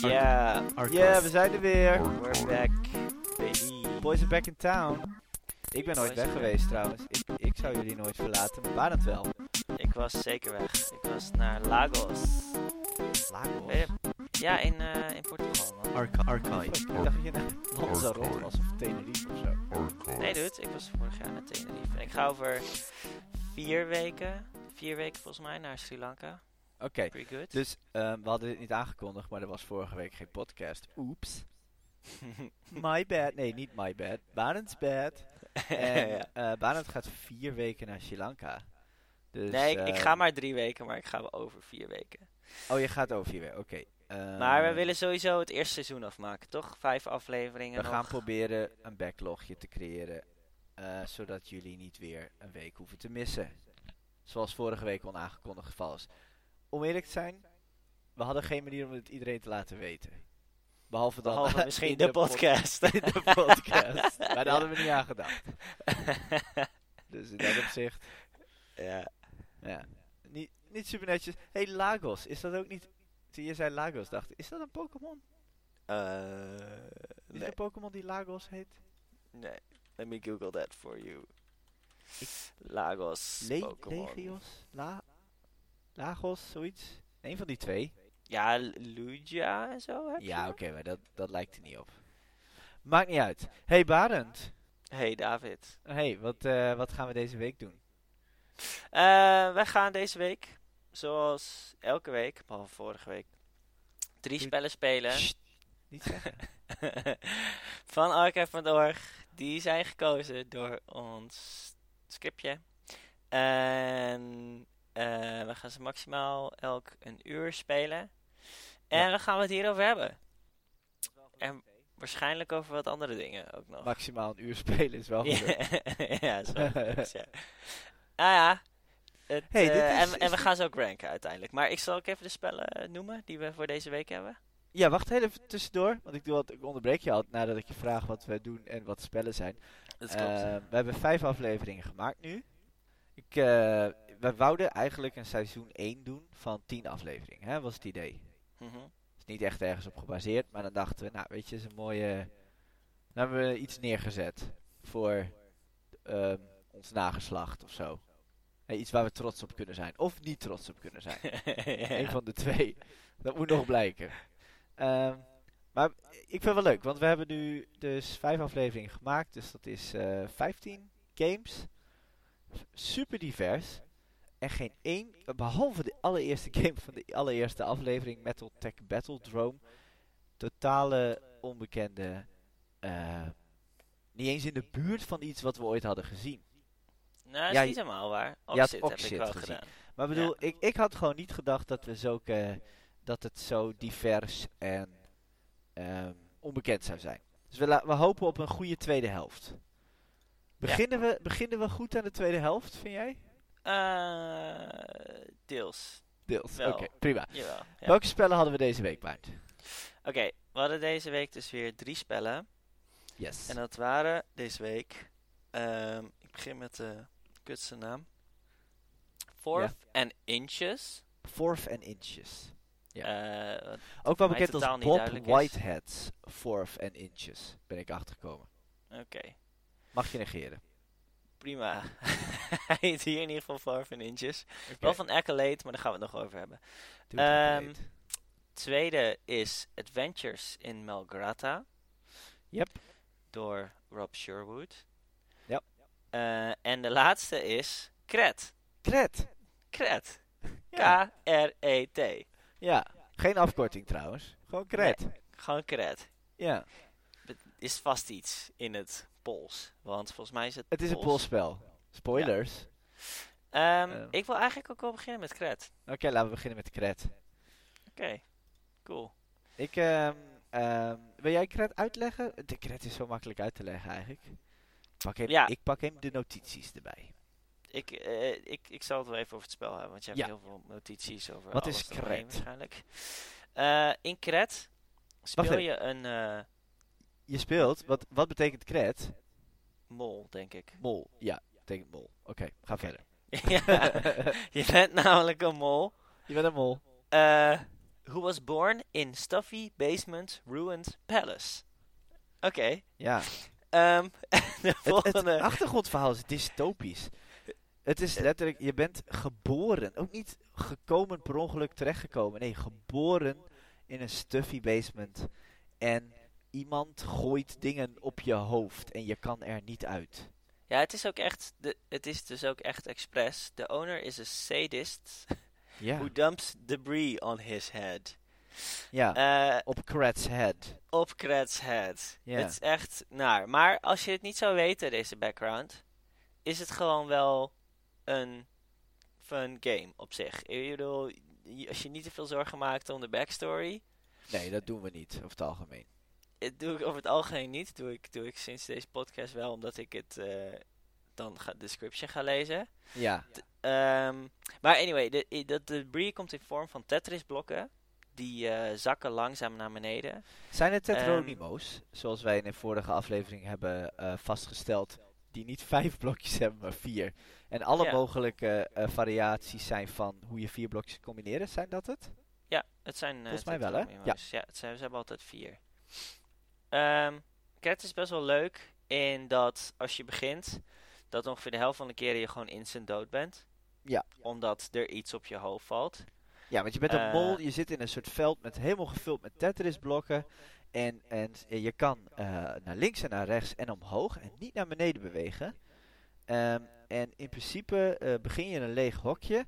Ja, Ja, we zijn er weer. we're back, baby. Boys are back in town. Ik ben nooit weg geweest trouwens. Ik, ik zou jullie nooit verlaten, maar waar het wel? Ik was zeker weg. Ik was naar Lagos. Lagos. Je- Ja, in, eh, in Portugal, man. Arca. Ik dacht dat je naar Lanzarote was of Tenerife of zo. Nee, dude, ik was vorig jaar naar Tenerife. En ik ga over vier weken, vier weken volgens mij, naar Sri Lanka. Oké, dus ehm, we hadden dit niet aangekondigd, maar er was vorige week geen podcast. Oeps. My bad. Nee, niet my bad. Barend's bad. En eh Barend gaat vier weken naar Sri Lanka. Dus, nee, ik, ik ehm, ga maar drie weken, maar ik ga wel over vier weken. Oh, je gaat over vier weken, oké. maar we Ehm, willen sowieso het eerste seizoen afmaken, toch? Vijf afleveringen We nog. gaan proberen een backlogje te creëren, eh, zodat jullie niet weer een week hoeven te missen. Zoals vorige week onaangekondigd geval is. Om eerlijk te zijn, we hadden geen manier om het iedereen te laten weten. Behalve dan Behalve misschien in de, pod- podcast. in de podcast. maar daar hadden we niet aan gedacht. Dus in dat opzicht, ja. ja. Niet, niet super netjes. hey, Lagos, is dat ook niet... Zie je zei Lagos, dacht ik, is dat een Pokémon? Eh, Is er een Pokémon die Lagos heet? nee. Let me google that for you. Lagos, Le Pokémon. Legios? La Lagos, zoiets? Eén van die twee. Ja, Lugia en zo heb Ja, oké, maar dat, dat lijkt er niet op. Maakt niet uit. Hey Barend. Hey David. Hey, wat, eh, wat gaan we deze week doen? Eh, wij gaan deze week, zoals elke week, behalve vorige week, drie spellen spelen. Sst, niet zeggen. van archive.org. Die zijn gekozen door ons scriptje. En we gaan ze maximaal elk een uur spelen. En Ja. we gaan het hierover hebben. En waarschijnlijk over wat andere dingen ook nog. Maximaal een uur spelen is wel goed. ja, zo. Dus ja. Ah ja. Het, Hey, dit eh, is- en, is en we gaan ze ook ranken uiteindelijk. Maar ik zal ook even de spellen eh, noemen die we voor deze week hebben. Ja, wacht heel even tussendoor. Want ik, doe wat, ik onderbreek je altijd nadat ik je vraag wat we doen en wat de spellen zijn. Dat Eh, we hebben vijf afleveringen gemaakt nu. Ik, eh, we wouden eigenlijk een seizoen 1 doen van 10 afleveringen. Hè, was het idee. Mhm. is niet echt ergens op gebaseerd, maar dan dachten we, nou weet je, is een mooie. Dan hebben we iets neergezet voor ehm, ons nageslacht of zo. Iets waar we trots op kunnen zijn. Of niet trots op kunnen zijn. Ja. van de twee. Dat moet nog blijken. Ehm, maar ik vind het wel leuk, want we hebben nu dus vijf afleveringen gemaakt. Dus dat is eh 15 games. Super divers. En geen één, behalve de allereerste game van de allereerste aflevering, Metal Tech Battledrome. Totale onbekende. eh, niet eens in de buurt van iets wat we ooit hadden gezien. Nou, dat is Ja, niet helemaal waar. Oxid heb ik wel gezien. gedaan. Maar ik bedoel, ik, ik had gewoon niet gedacht dat we zulke, dat het zo divers en ehm, onbekend zou zijn. Dus we, we hopen op een goede tweede helft. Beginnen, we, beginnen we goed aan de tweede helft, vind jij? Eh, deels. Deels. Oké, prima. Jawel. Ja. Welke spellen hadden we deze week, Maart? Oké, we hadden deze week dus weer drie spellen. Yes. En dat waren deze week. ehm, ik begin met de kutste naam. Fourth and Inches. Fourth and Inches. Ja. Eh, Ook wel bekend als Bob. Whitehead's Fourth and Inches. Ben ik achtergekomen. Oké, Mag je negeren. Prima. Hij heet hier in ieder geval and Inches. Wel van Accolade, maar daar gaan we het nog over hebben. Ehm. Tweede is Adventures in Melgrata. Yep. Door Rob Sherwood. Ja. Eh, en de laatste is Kret. Kret. Kret. Ja. K-R-E-T. ja. Geen afkorting trouwens. Gewoon kret. Gewoon Kret. Ja. Het is vast iets in het Pools. Want volgens mij is het Het is een Pools. polspel. Spoilers. Ehm, Eh. Ik wil eigenlijk ook wel beginnen met Kret. Oké, laten we beginnen met kret. Oké, cool. Ik, ehm, ehm, wil jij kret uitleggen? De kret is zo makkelijk uit te leggen eigenlijk. Pak hem, Ja. Ik pak hem de notities erbij. Ik, eh, ik, ik zal het wel even over het spel hebben, want je hebt Ja. heel veel notities over Wat is Kret? waarschijnlijk. Eh, in Kret speel je een eh, Je speelt, wat, wat betekent kret? mol, denk ik. Mol. Ja, betekent mol. Oké, ga verder. ja, je bent namelijk een mol. Je bent een mol. Eh, who was born in stuffy basement ruined palace. Oké. Ja. Ehm, de Het, achtergrondverhaal is dystopisch. Het is letterlijk, je bent geboren, ook niet gekomen per ongeluk terechtgekomen. Nee, geboren in een stuffy basement. En iemand gooit dingen op je hoofd en je kan er niet uit. Ja, het is ook echt. De, het is dus ook echt expres. The owner is a sadist who dumps debris on his head. ja Eh, op Krat's head. op Krat's head. Het is echt naar. Maar als je het niet zou weten, deze background, is het gewoon wel een fun game op zich. Ik bedoel, als je niet te veel zorgen maakt om de backstory, Nee, dat doen we niet, over het algemeen. Het doe ik over het algemeen niet. Doe ik, doe ik sinds deze podcast wel, omdat ik het eh, dan ga, description ga lezen. Ja, Ehm, maar anyway, de, de debris komt in vorm van Tetris blokken. Die eh, zakken langzaam naar beneden. zijn het Ehm, tetronymo's, zoals wij in de vorige aflevering hebben eh, vastgesteld, die niet vijf blokjes hebben, maar vier. En alle Ja. mogelijke eh, variaties zijn van hoe je vier blokjes combineren, zijn dat het? Ja, het zijn. eh, Volgens mij wel, hè? tetromino's. Ja, het zijn, ze hebben altijd vier. Cat is best wel leuk in dat als je begint, dat ongeveer de helft van de keren je gewoon instant dood bent. Ja. Omdat er iets op je hoofd valt. Ja, want je bent een Eh, mol, je zit in een soort veld met helemaal gevuld met Tetris-blokken. En, en je kan eh, naar links en naar rechts en omhoog en niet naar beneden bewegen. Ehm, en in principe eh, begin je in een leeg hokje.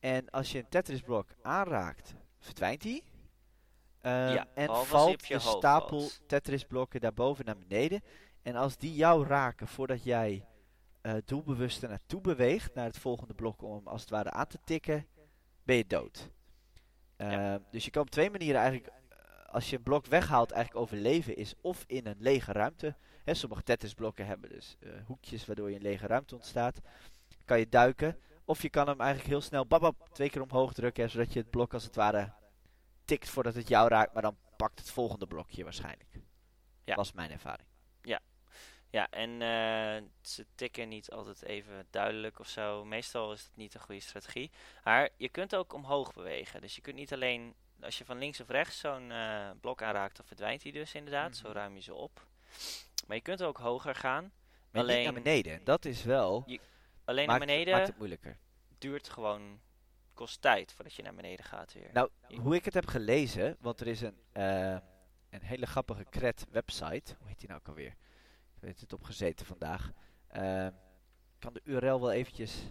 En als je een Tetris-blok aanraakt, verdwijnt die. Ehm, Ja, en valt de hoofd stapel valt. Tetris-blokken daarboven naar beneden. En als die jou raken voordat jij eh, doelbewust er naartoe beweegt, naar het volgende blok om hem als het ware aan te tikken, ben je dood. Ja. Ehm, dus je kan op twee manieren eigenlijk, eh, als je een blok weghaalt, eigenlijk overleven is of in een lege ruimte. Hè, sommige Tetris-blokken hebben dus eh, hoekjes waardoor je een lege ruimte ontstaat. Kan je duiken. Of je kan hem eigenlijk heel snel babab, twee keer omhoog drukken, hè, zodat je het blok als het ware tikt voordat het jou raakt, maar dan pakt het volgende blokje waarschijnlijk. Ja. Was mijn ervaring. Ja, en eh, ze tikken niet altijd even duidelijk of zo. Meestal is het niet een goede strategie. Maar je kunt ook omhoog bewegen. Dus je kunt niet alleen, als je van links of rechts zo'n eh, blok aanraakt, dan verdwijnt hij dus inderdaad. Zo Mhm. ruim je ze op. Maar je kunt ook hoger gaan. Maar Alleen- naar beneden. Dat is wel. Alleen maakt, naar beneden maakt het moeilijker. duurt gewoon, kost tijd voordat je naar beneden gaat weer. Nou, hoe ik het heb gelezen, want er is een, eh, een hele grappige cred website. Hoe heet die nou ook alweer? Ik weet het opgezeten vandaag. Eh, ik kan de URL wel eventjes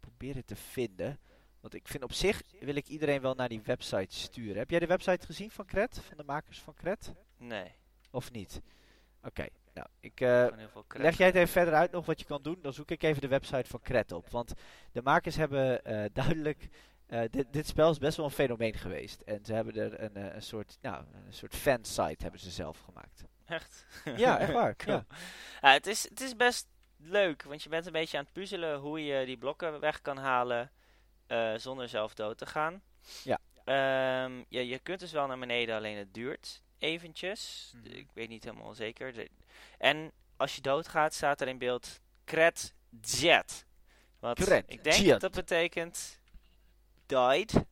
proberen te vinden. Want ik vind op zich wil ik iedereen wel naar die website sturen. Heb jij de website gezien van Cred? Van de makers van Cred? nee, Of niet? Oké, nou, ik, credit. Leg jij het even verder uit nog wat je kan doen? Dan zoek ik even de website van Cret op. Want de makers hebben eh, duidelijk... eh, dit, dit spel is best wel een fenomeen geweest. En ze hebben er een, een soort, nou, een soort fansite hebben ze zelf gemaakt. Echt? Ja, echt waar. Cool. Ja. Ja, het, is, het is best leuk, want je bent een beetje aan het puzzelen hoe je die blokken weg kan halen zonder zelf dood te gaan. Ja. Ehm, ja, je kunt dus wel naar beneden, alleen het duurt eventjes. Mhm. Ik weet niet helemaal zeker. En als je doodgaat, staat er in beeld Kret Jet. Wat Kret ik denk dat dat betekent died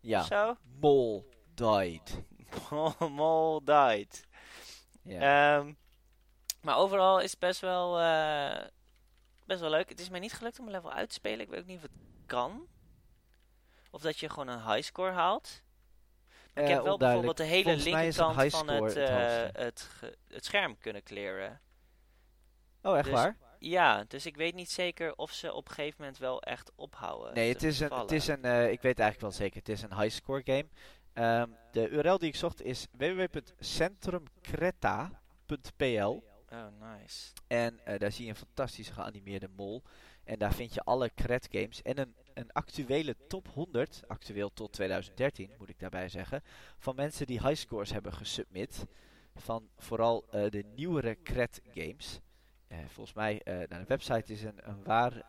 Ja, zo. Mol died. Mol died. Ehm, maar overal is het best wel, eh, best wel leuk. Het is mij niet gelukt om een level uit te spelen. Ik weet ook niet of het kan. Of dat je gewoon een highscore haalt. Ik Eh, heb wel onduidelijk. bijvoorbeeld de hele linkerkant van highscore het, het eh, het, het scherm kunnen clearen. oh, echt dus- waar? Ja, dus ik weet niet zeker of ze op een gegeven moment wel echt ophouden. Nee, het is een, het is een eh, ik weet eigenlijk wel zeker, het is een high score game. Ehm, de URL die ik zocht is www.centrumcreta.pl Oh, nice. En eh, daar zie je een fantastische geanimeerde mol. En daar vind je alle Cred games en een, een actuele top 100, actueel tot 2013 moet ik daarbij zeggen, van mensen die highscores hebben gesubmit. Van vooral eh, de nieuwere Cred games. Eh, volgens mij, eh de website is een, een waar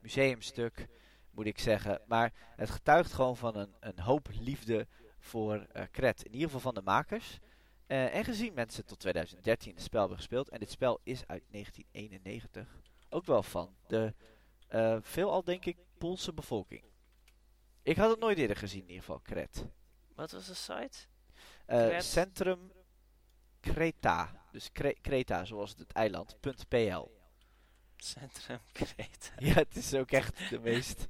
museumstuk, moet ik zeggen. Maar het getuigt gewoon van een, een hoop liefde voor Cred. In ieder geval van de makers. En gezien mensen tot 2013 het spel hebben gespeeld, en dit spel is uit 1991, ook wel van de eh, veelal denk ik Poolse bevolking. Ik had het nooit eerder gezien in ieder geval, Cred. Wat was de site? Cret. Centrum Creta. Dus Cre- Creta, zoals het eiland. .pl. Centrum Creta. Ja, het is ook echt de meest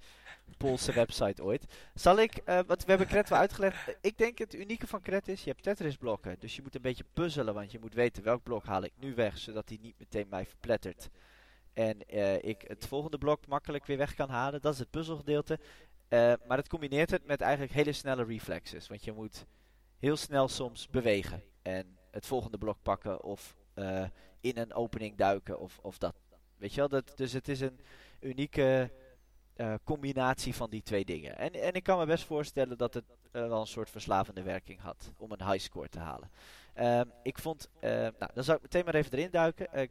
Poolse website ooit. Zal ik, eh want we hebben Cret wel uitgelegd. Ik denk het unieke van Cret is, je hebt Tetris blokken. Dus je moet een beetje puzzelen, want je moet weten welk blok haal ik nu weg, zodat hij niet meteen mij verplettert. En eh, ik het volgende blok makkelijk weer weg kan halen. Dat is het puzzelgedeelte. Eh, maar het combineert het met eigenlijk hele snelle reflexes. Want je moet heel snel soms bewegen. En het volgende blok pakken of eh, in een opening duiken of, of dat. Weet je wel, dat, dus het is een unieke combinatie van die twee dingen. En, en ik kan me best voorstellen dat het wel een soort verslavende werking had om een high score te halen. Ehm, ik vond, nou, dan zou ik meteen maar even erin duiken.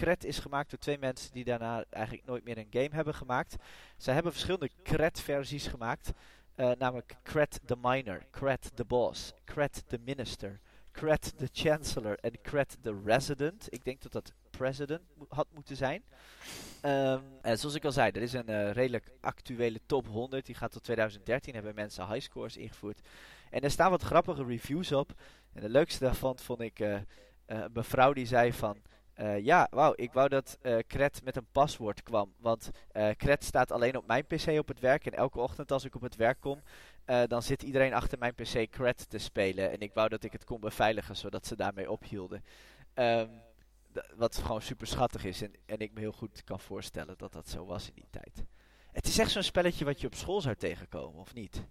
Cret is gemaakt door twee mensen die daarna eigenlijk nooit meer een game hebben gemaakt. Zij hebben verschillende Cret-versies gemaakt. eh, namelijk Cret the Miner, Cret the Boss, Cret the Minister, Cret the Chancellor en Cret the Resident. Ik denk dat dat President had moeten zijn. Ehm, en zoals ik al zei, er is een eh, redelijk actuele top 100. Die gaat tot 2013. Hebben mensen high scores ingevoerd. En er staan wat grappige reviews op. En de leukste daarvan vond ik eh, een mevrouw die zei van... eh, ja, wauw, ik wou dat eh Cret met een paswoord kwam. Want eh Cret staat alleen op mijn pc op het werk. En elke ochtend als ik op het werk kom, dan zit iedereen achter mijn pc Cret te spelen. En ik wou dat ik het kon beveiligen, zodat ze daarmee ophielden. Ehm, wat gewoon super schattig is. En, en ik me heel goed kan voorstellen dat dat zo was in die tijd. Het is echt zo'n spelletje wat je op school zou tegenkomen, of niet?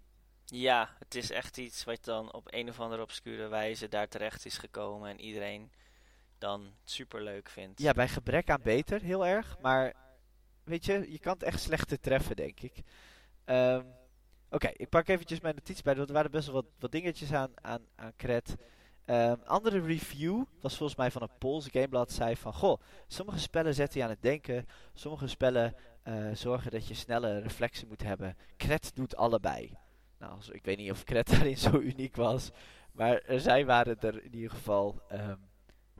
Ja, het is echt iets wat dan op een of andere obscure wijze daar terecht is gekomen en iedereen dan super leuk vindt. Ja, bij gebrek aan beter, heel erg. Maar weet je, je kan het echt slechter treffen, denk ik. Ehm, Oké, ik pak eventjes mijn notities bij. want Er waren best wel wat, wat dingetjes aan, aan, aan cred. Ehm, andere review was volgens mij van een Pools gameblad. Zei van, goh, sommige spellen zetten je aan het denken. Sommige spellen eh, zorgen dat je snelle reflexen moet hebben. Cred doet allebei. Nou, ik weet niet of Cred daarin zo uniek was. Maar zij waren er in ieder geval ehm,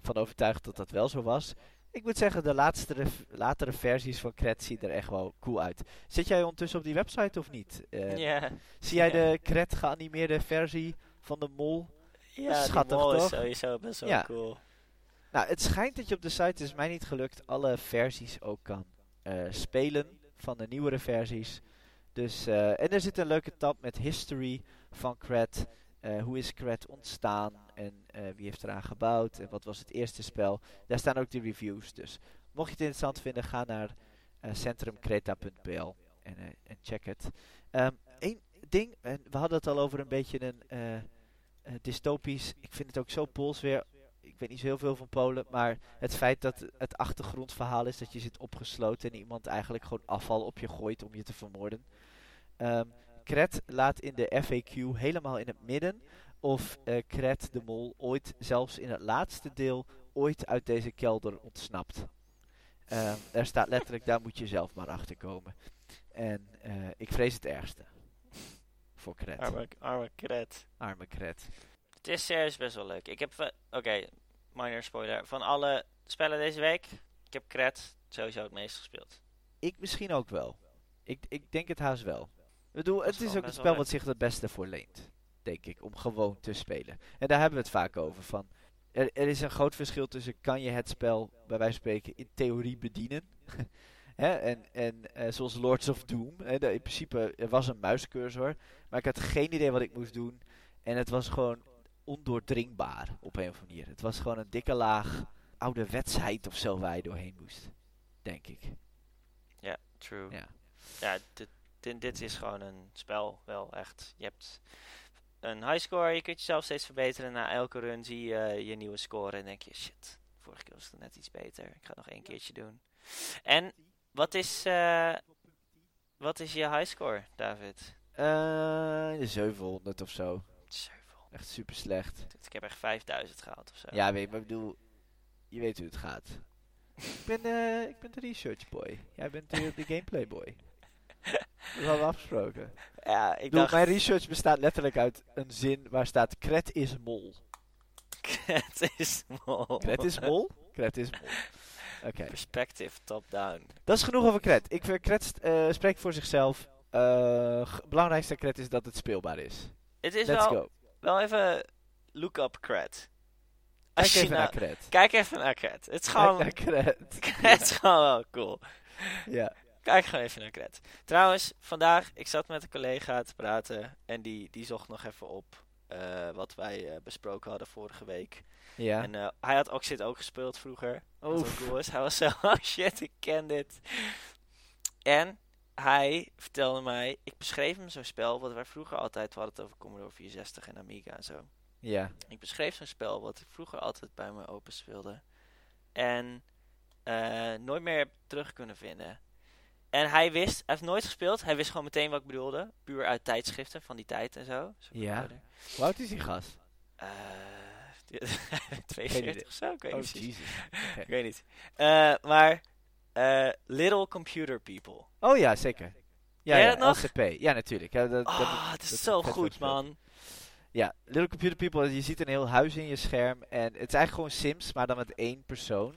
van overtuigd dat dat wel zo was. Ik moet zeggen, de laatste latere versies van Cred zien er echt wel cool uit. Zit jij ondertussen op die website of niet? Ja, Zie jij de Cred geanimeerde versie van de mol? ja Schattig, mol is toch? sowieso best wel Ja. cool. Nou, het schijnt dat je op de site, het is mij niet gelukt, alle versies ook kan eh, spelen van de nieuwere versies. Dus, eh, en er zit een leuke tab met history van Cred. Eh, hoe is Cred ontstaan en eh, wie heeft eraan gebouwd en wat was het eerste spel. Daar staan ook de reviews. Dus mocht je het interessant vinden, ga naar eh, centrumcreta.pl en, en check het. Eén ding, en we hadden het al over een beetje een dystopisch. Ik vind het ook zo Pools weer. Ik weet niet zo heel veel van Polen, maar het feit dat het achtergrondverhaal is dat je zit opgesloten en iemand eigenlijk gewoon afval op je gooit om je te vermoorden. Ehm Kret laat in de FAQ helemaal in het midden of eh Kret de Mol ooit, zelfs in het laatste deel, ooit uit deze kelder ontsnapt. Ehm, er staat letterlijk, daar moet je zelf maar achter komen. En eh, ik vrees het ergste. Voor Kret. Arme, arme Cred. Arme Kret. Het is serieus best wel leuk. Ik heb, oké, minor spoiler. Van alle spellen deze week, ik heb Cred sowieso het meest gespeeld. Ik misschien ook wel. Ik, ik denk het haast wel. Ik bedoel, het is ook een spel wat zich het beste voor leent. Denk ik, om gewoon te spelen. En daar hebben we het vaak over. Van, er, er is een groot verschil tussen kan je het spel, bij wijze van spreken, in theorie bedienen. Hè? En, en eh, zoals Lords of Doom. De- in principe, er was een muiscursor. Maar ik had geen idee wat ik moest doen. En het was gewoon ondoordringbaar op een of andere manier. Het was gewoon een dikke laag ouderwetsheid of zo waar je doorheen moest. Denk ik. Ja, true. Ja. Ja, dit, dit, dit is gewoon een spel, wel echt. Je hebt een high score, je kunt jezelf steeds verbeteren. Na elke run zie je je nieuwe score en denk je, shit, vorige keer was het net iets beter. Ik ga het nog één keertje doen. En wat is, eh, wat is je high score, David? Eh, 700 of zo. 700. Echt super slecht. Ik heb echt 5000 gehaald of zo. Ja, weet je, maar ik bedoel, je weet hoe het gaat. ik, ben, eh, ik ben de research boy. Jij bent de, de gameplay boy. Dat hadden we afgesproken. Ja, ik dacht, mijn research bestaat letterlijk uit een zin waar staat Kret is mol. het is mol. Kret is mol? Kret is mol. Oké. Perspective top-down. Dat is genoeg over Kret. Ik vind Kret st- eh, spreekt voor zichzelf. Eh, belangrijkste Kret is dat het speelbaar is. Het is Let's wel, go. wel even look-up cred. Kijk Als je even nou- naar Cred. Kijk even naar cred. Het is Kijk gewoon, is gewoon wel cool. Ja. Kijk gewoon even naar cred. Trouwens, vandaag, ik zat met een collega te praten en die, die zocht nog even op eh, wat wij eh, besproken hadden vorige week. Ja. En eh, hij had Oxid ook gespeeld vroeger. Wat ook Oef. cool is. Hij was zo, oh shit, ik ken dit. En hij vertelde mij, ik beschreef hem zo'n spel, wat wij vroeger altijd, we hadden het over Commodore 64 en Amiga en zo. Ja. Ik beschreef zo'n spel wat ik vroeger altijd bij me open speelde. En nooit meer heb terug kunnen vinden. En hij wist, hij heeft nooit gespeeld, hij wist gewoon meteen wat ik bedoelde. Puur uit tijdschriften van die tijd en zo. Zo Ja. Hoe oud is die gast? Eh, 42 idee. of zo, ik weet Oh, niet precies. Jesus. Ik weet niet. Eh, maar eh, Little Computer People. Oh ja, zeker. Ja, ja, dat nog? LCP. Ja, natuurlijk. Ja, dat, dat- Ah, het is dat zo goed, man. Ja, Little Computer People, je ziet een heel huis in je scherm. En het is eigenlijk gewoon Sims, maar dan met één persoon.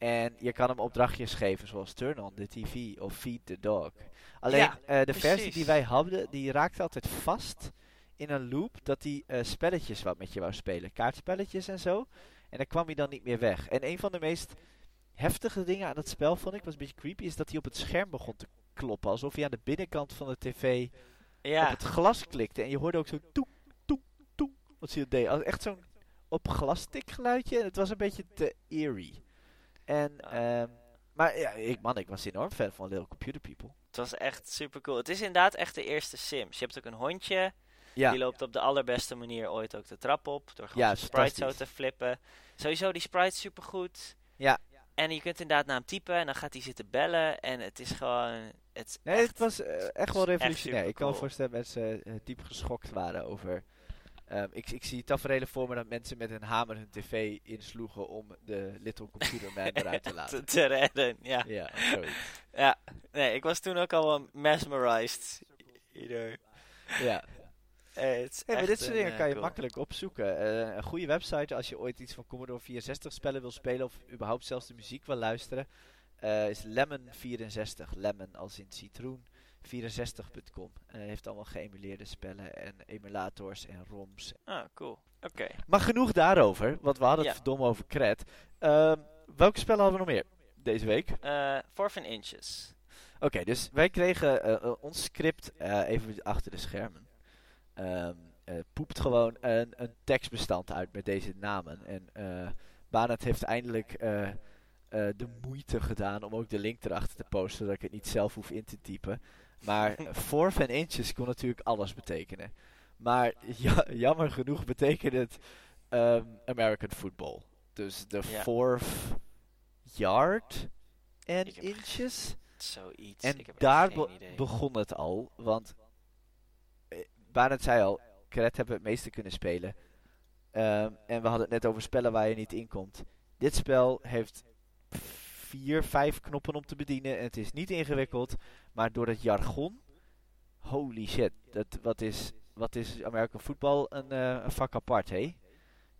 En je kan hem opdrachtjes geven, zoals turn on the TV of feed the dog. Alleen Ja, eh, de versie die wij hadden, die raakte altijd vast in een loop dat die eh, spelletjes wat met je wou spelen. Kaartspelletjes en zo. En daar kwam hij dan niet meer weg. En een van de meest heftige dingen aan het spel, vond ik, was een beetje creepy, is dat hij op het scherm begon te kloppen. Alsof hij aan de binnenkant van de tv op het glas klikte. En je hoorde ook zo toek, toek, toek. Wat zie je deed. Als echt zo'n op glastik geluidje. En het was een beetje te eerie. En, ehm, maar ja, ik, man, ik was enorm fan van Little Computer People. het was echt super cool. Het is inderdaad echt de eerste Sims. Je hebt ook een hondje. Ja, Die loopt op de allerbeste manier ooit ook de trap op. Door gewoon Ja, zijn sprite zo te flippen. Sowieso die sprite super goed. Ja. En je kunt inderdaad naar hem typen en dan gaat hij zitten bellen. En het is gewoon... Het is nee, echt, het was eh, echt wel echt revolutionair. ik kan me voorstellen dat mensen eh, diep geschokt waren over... ehm, ik, ik zie tafereelen voor me dat mensen met een hamer hun tv insloegen om de Little Computer Man eruit te te, laten. te redden. Ja. Ja, ja. Nee, ik was toen ook al wel mesmerized. Ieder. Ja. Maar dit soort dingen eh, kan je cool. makkelijk opzoeken. Eh, een goede website als je ooit iets van Commodore 64 spellen wil spelen of überhaupt zelfs de muziek wil luisteren, eh, is Lemon64. Lemon als in citroen. 64.com. Eh heeft allemaal geëmuleerde spellen en emulators en ROMs. Ah, cool. Oké. Maar genoeg daarover, want we hadden het verdomme over cred. Ehm, welke spellen hadden we nog meer deze week? Forfin Inches. Oké, dus wij kregen eh, eh, ons script even achter de schermen. Eh, poept gewoon een, een tekstbestand uit met deze namen. En Banet heeft eindelijk eh, de moeite gedaan om ook de link erachter te posten, zodat ik het niet zelf hoef in te typen. Maar fourth en inches kon natuurlijk alles betekenen. Maar ja, jammer genoeg betekent het ehm, American football. Dus de Ja. fourth yard en inches. Zoiets. En daar be- begon het al, want eh, Barend zei al, Cred hebben we het meeste kunnen spelen. Ehm, en we hadden het net over spellen waar je niet in komt. Dit spel heeft vier, vijf knoppen om te bedienen. En het is niet ingewikkeld, maar door het jargon, holy shit, dat, wat, is, wat is American een, eh, een vak apart, hé?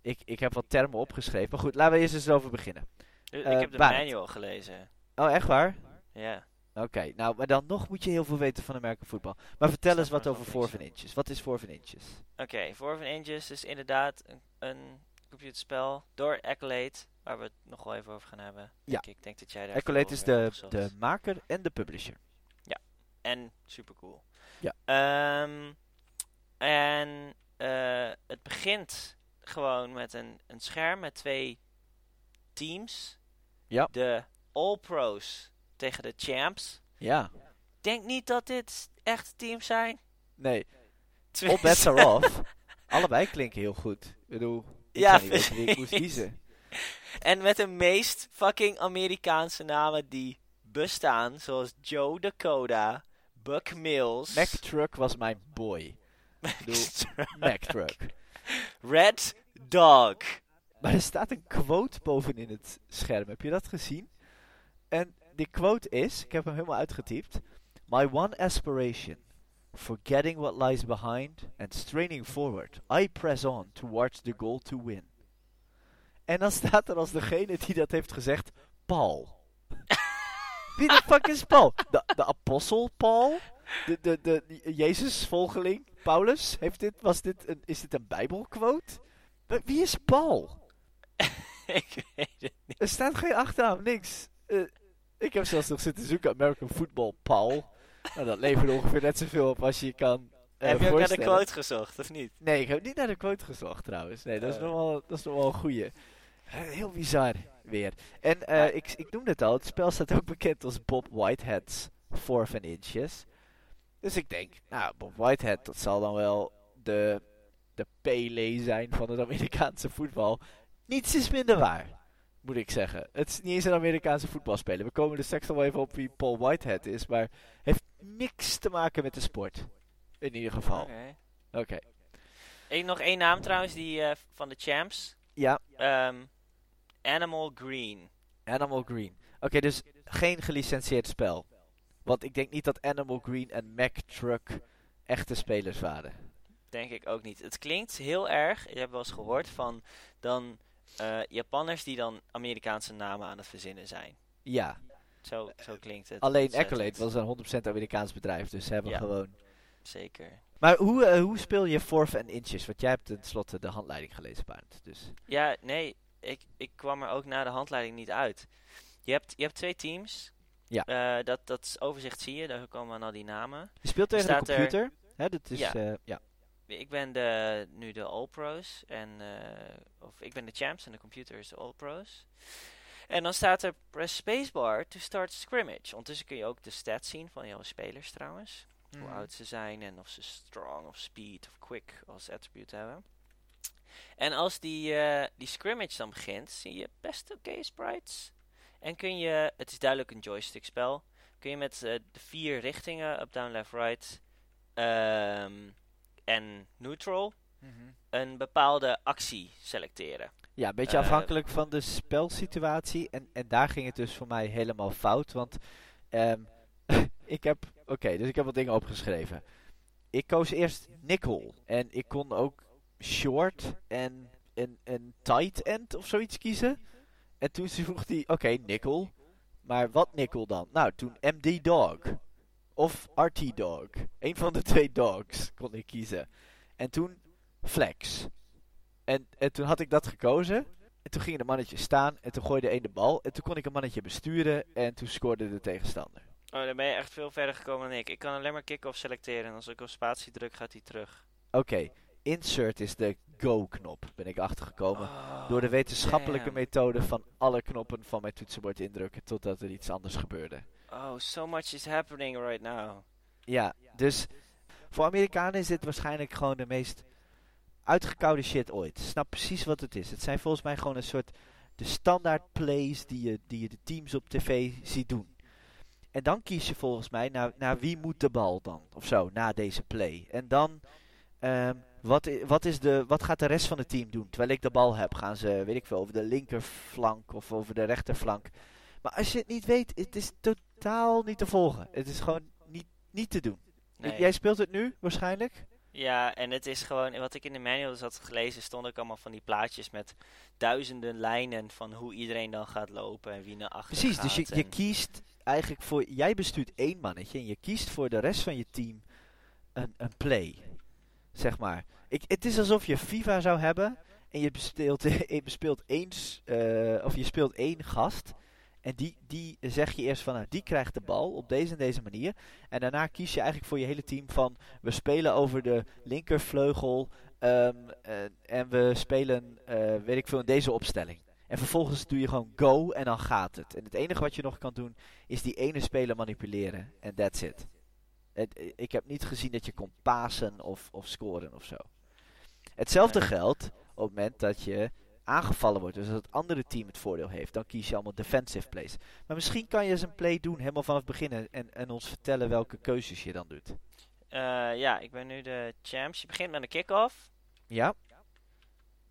Ik, ik heb wat termen opgeschreven, maar goed, laten we eerst eens over beginnen. Dus eh, ik heb de manual gelezen. Oh, echt waar? Ja. Oké, nou, maar dan nog moet je heel veel weten van American football. Maar vertel eens wat er over Four Inches. Wat is Four Inches? Oké, Forfin Inches is inderdaad een, een computerspel door Accolade, waar we het nog wel even over gaan hebben. Ja. Denk ik. ik denk dat jij daar Accolade is de, de maker en de publisher. En super cool. Ja. Ehm, en eh, het begint gewoon met een, een scherm met twee teams. Ja. De All Pros tegen de Champs. Ja. Denk niet dat dit echt teams zijn. Nee, all bets are off. Allebei klinken heel goed. Ik bedoel, ik Ja, wie ik moest kiezen. En met de meest fucking Amerikaanse namen die bestaan. Zoals Joe Dakota, Buck Mills, Mac Truck was mijn boy. Ik bedoel, Mac Truck. Red Dog. Maar er staat een quote bovenin het scherm. Heb je dat gezien? En die quote is, ik heb hem helemaal uitgetypt. My one aspiration, forgetting what lies behind and straining forward, I press on towards the goal to win. En dan staat er als degene die dat heeft gezegd, Paul. Wie de fuck is Paul? De, de apostel Paul? de, de, de, Jezus-volgeling, Paulus, heeft dit, was dit een, is dit een bijbelquote? Wa- Wie is Paul? ik weet het niet. Er staat geen achternaam, niks. Eh, ik heb zelfs nog zitten zoeken, American Football, Paul. Nou, dat levert ongeveer net zoveel op als je je kan eh, Heb je ook naar de quote gezocht, of niet? Nee, ik heb niet naar de quote gezocht trouwens. Nee, dat is Oh. nog wel, dat is nog wel een goeie. Heel bizar weer. En eh, ik, ik noemde het al, het spel staat ook bekend als Bob Whitehead's Fourth and Inches. Dus ik denk, nou, Bob Whitehead, dat zal dan wel de, de Pele zijn van het Amerikaanse voetbal. Niets is minder waar, moet ik zeggen. Het is niet eens een Amerikaanse voetbalspeler. We komen er straks nog wel even op wie Paul Whitehead is, maar heeft niks te maken met de sport. In ieder geval. Oké. Ik nog één naam trouwens, die eh, van de champs. Ja, Ehm, Animal Green. Animal Green. Oké, dus geen gelicentieerd spel. Want ik denk niet dat Animal Green en Mac Truck echte spelers waren. Denk ik ook niet. Het klinkt heel erg, je hebt wel eens gehoord van dan eh, Japanners die dan Amerikaanse namen aan het verzinnen zijn. Ja, Zo, zo klinkt het. alleen ontzettend. Accolade was een 100% Amerikaans bedrijf, dus ze hebben Ja. gewoon... Zeker. Maar hoe, eh, hoe speel je Fourth and Inches? Want jij hebt tenslotte de handleiding gelezen, Barend. Dus Ja, nee, ik, ik kwam er ook na de handleiding niet uit. Je hebt, je hebt twee teams. Ja. Eh, dat, dat overzicht zie je, daar komen aan al die namen. je speelt tegen de Staat er- computer. Hè, dat is, Ja. ja. ja. Ik ben de, nu de All-Pros. En, eh, of ik ben de champs en de computer is de All-Pros. En dan staat er press spacebar to start scrimmage. Ondertussen kun je ook de stats zien van jouw spelers trouwens. Hoe Mhm. oud ze zijn en of ze strong of speed of quick als attribute hebben. En als die, eh, die scrimmage dan begint, zie je best oké sprites. En kun je, het is duidelijk een joystick spel, kun je met eh, de vier richtingen, up, down, left, right ehm, en neutral, Mhm. een bepaalde actie selecteren. Ja, een beetje Eh, afhankelijk van de spelsituatie. En, en daar ging het dus voor mij helemaal fout. Want ehm, ik heb... Oké, dus ik heb wat dingen opgeschreven. Ik koos eerst nickel. En ik kon ook short en een, een tight end of zoiets kiezen. En toen vroeg hij, oké, nickel. Maar wat nickel dan? Nou, toen MD dog. Of RT dog. Een van de twee dogs kon ik kiezen. En toen flex. En, en toen had ik dat gekozen. En toen ging de mannetje staan. En toen gooide één de bal. En toen kon ik een mannetje besturen. En toen scoorde de tegenstander. Oh, dan ben je echt veel verder gekomen dan ik. Ik kan alleen maar kick-off selecteren en als ik op spatie druk gaat hij terug. Oké, insert is de go-knop. Ben ik achtergekomen. door de Oh, wetenschappelijke damn. methode van alle knoppen van mijn toetsenbord indrukken. Totdat er iets anders gebeurde. Oh, so much is happening right now. Ja, dus voor Amerikanen is dit waarschijnlijk gewoon de meest uitgekoude shit ooit. Snap precies wat het is. Het zijn volgens mij gewoon een soort de standaard plays die je, die je de teams op tv ziet doen. En dan kies je volgens mij naar, naar wie moet de bal dan, of zo, na deze play. En dan, ehm, wat, wat, is de, wat gaat de rest van het team doen? Terwijl ik de bal heb, gaan ze, weet ik veel, over de linkerflank of over de rechterflank. Maar als je het niet weet, het is totaal niet te volgen. Het is gewoon niet, niet te doen. Nee. Jij speelt het nu, waarschijnlijk? Ja, en het is gewoon, wat ik in de manuals had gelezen, stond ook allemaal van die plaatjes met duizenden lijnen van hoe iedereen dan gaat lopen en wie naar achter Precies, gaat. dus je, je kiest eigenlijk voor... Jij bestuurt één mannetje en je kiest voor de rest van je team een, een play. Zeg maar. Ik, het is alsof je FIFA zou hebben en je bespeelt, je één, eh, of je speelt één gast. En die, die zeg je eerst van, nou, die krijgt de bal op deze en deze manier. En daarna kies je eigenlijk voor je hele team van, we spelen over de linkervleugel eh, en we spelen, eh, weet ik veel, in deze opstelling. En vervolgens doe je gewoon go en dan gaat het. En het enige wat je nog kan doen is die ene speler manipuleren. En that's it. Het- ik heb niet gezien dat je kon pasen of, of scoren of zo. Hetzelfde Nee. geldt op het moment dat je aangevallen wordt. Dus als het andere team het voordeel heeft, dan kies je allemaal defensive plays. Maar misschien kan je eens een play doen helemaal vanaf het begin en, en ons vertellen welke keuzes je dan doet. Eh, ja, ik ben nu de champs. Je begint met een kick-off. Ja?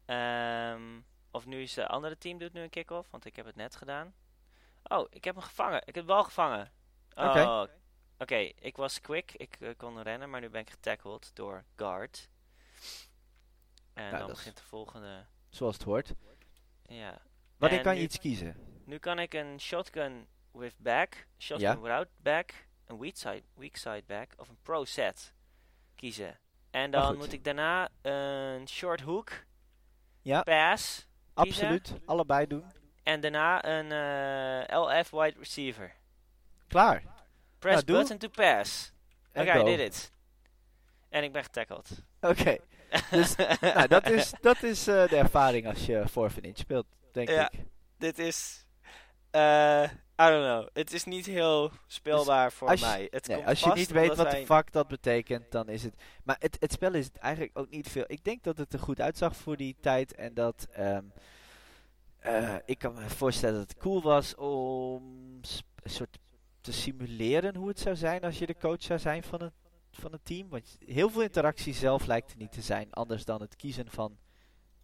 Ehm, of nu is de andere team doet nu een kick-off, want ik heb het net gedaan. Oh, ik heb hem gevangen. Ik heb de bal gevangen. Oh, Oké. Ik was quick. Ik eh, kon rennen, maar nu ben ik getackled door guard. En Nou, dan begint de volgende. Zoals het hoort. Ja. Wanneer En kan je iets kiezen? Nu kan ik een shotgun with back, shotgun Ja. without back een weak side, weak side back of een pro set kiezen. En dan moet ik daarna een short hook Ja, pass kiezen. absoluut. Allebei doen. En daarna een eh, LF wide receiver. Klaar. Press Nou, button to pass. Oké, I go. did it. En ik ben getackled. Oké. Dus nou, dat is, dat is eh, de ervaring als je voor inch speelt, denk Ja. ik. Dit is... eh, I don't know. Het is niet heel speelbaar voor Dus je- mij. Het Nee, als je niet weet wat de fuck dat betekent, dan is het... Maar het, het spel is eigenlijk ook niet veel... Ik denk dat het er goed uitzag voor die tijd. En dat... ehm, eh, ik kan me voorstellen dat het cool was om een soort simuleren hoe het zou zijn als je de coach zou zijn van een, van een team. Want heel veel interactie zelf lijkt er niet te zijn. Anders dan het kiezen van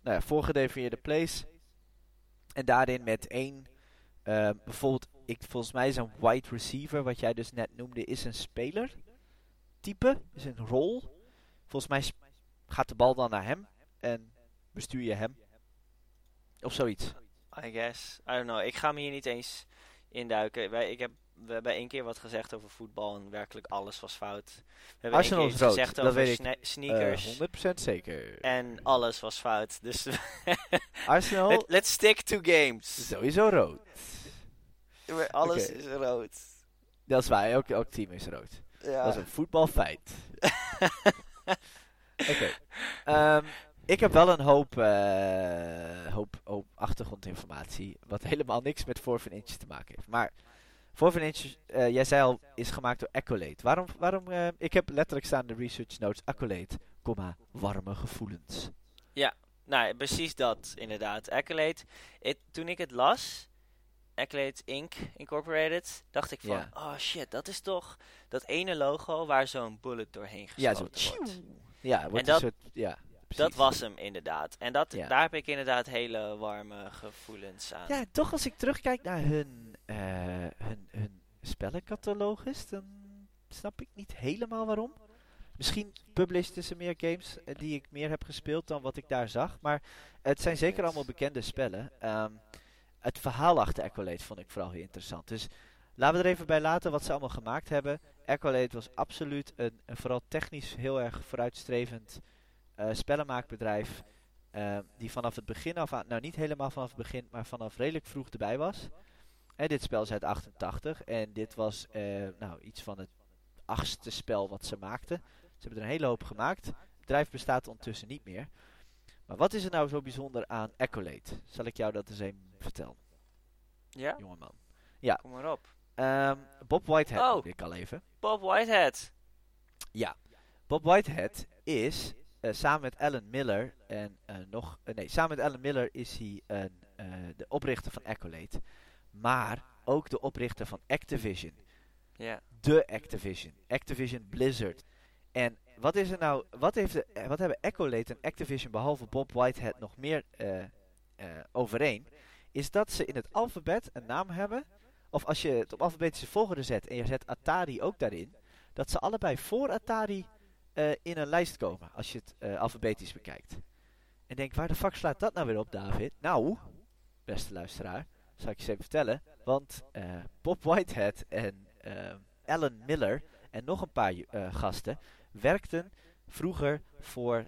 nou ja, voorgedefinieerde plays. En daarin met één... eh, bijvoorbeeld, ik, volgens mij is een wide receiver, wat jij dus net noemde, is een speler type, is een rol. Volgens mij gaat de bal dan naar hem en bestuur je hem. Of zoiets. I guess. I don't know. Ik ga me hier niet eens induiken. Wij, ik heb, we hebben één keer wat gezegd over voetbal en werkelijk alles was fout. We hebben Arsenal één keer iets rood, gezegd dat over sne- Eh, sneakers 100% zeker. en alles was fout. Dus Arsenal let, let's stick to games. sowieso rood. Alles is rood. Dat is waar, elk, elk team is rood. Ja. Dat is een voetbalfeit. Oké. Ehm, ik heb wel een hoop, eh, hoop, hoop achtergrondinformatie. Wat helemaal niks met 4 Inch te maken heeft. Maar 4 Inch, eh, jij zei al, is gemaakt door Accolade. Waarom, waarom eh, ik heb letterlijk staan de research notes Accolade, comma, warme gevoelens. Nou, precies dat, inderdaad. Accolade, toen ik het las, Accolade Inc. Incorporated, dacht ik van, Ja. oh shit, dat is toch dat ene logo waar zo'n bullet doorheen Ja, geschoten zo. wordt. Ja, wordt dat- soort, ja, Dat was hem inderdaad. En dat, Ja. daar heb ik inderdaad hele warme gevoelens aan. Ja, toch als ik terugkijk naar hun, eh, hun, hun spellencatalogus, dan snap ik niet helemaal waarom. Misschien publisheden ze meer games eh, die ik meer heb gespeeld dan wat ik daar zag. Maar het zijn zeker allemaal bekende spellen. Ehm, het verhaal achter Accolade vond ik vooral heel interessant. Dus laten we er even bij laten wat ze allemaal gemaakt hebben. Accolade was absoluut een, vooral technisch heel erg vooruitstrevend eh, spellenmaakbedrijf. die vanaf het begin af aan, nou niet helemaal vanaf het begin, maar vanaf redelijk vroeg erbij was. En dit spel is uit 88 en dit was eh, nou, iets van het achtste spel wat ze maakten. Ze hebben er een hele hoop gemaakt. Het bedrijf bestaat ondertussen niet meer. Maar wat is er nou zo bijzonder aan Accolade? Zal ik jou dat eens even vertellen, Ja? jongeman. Ja. Kom maar op. Ehm, Bob Whitehead Oh. ik al even. Bob Whitehead. Bob Whitehead is eh, samen met Alan Miller en eh, nog nee, samen met Alan Miller is hij de oprichter van Accolade, maar ook de oprichter van Activision, Ja. de Activision, Activision Blizzard. En wat is er nou, wat, heeft de, eh, wat hebben Accolade en Activision behalve Bob Whitehead nog meer eh, eh, overeen? Is dat ze in het alfabet een naam hebben, of als je het op alfabetische volgorde zet en je zet Atari ook daarin, dat ze allebei voor Atari in een lijst komen als je het alfabetisch bekijkt. En denk, waar de fuck slaat dat nou weer op, David? Nou, beste luisteraar, zal ik je eens even vertellen. Want eh, Bob Whitehead en eh, Alan Miller en nog een paar eh, gasten werkten vroeger voor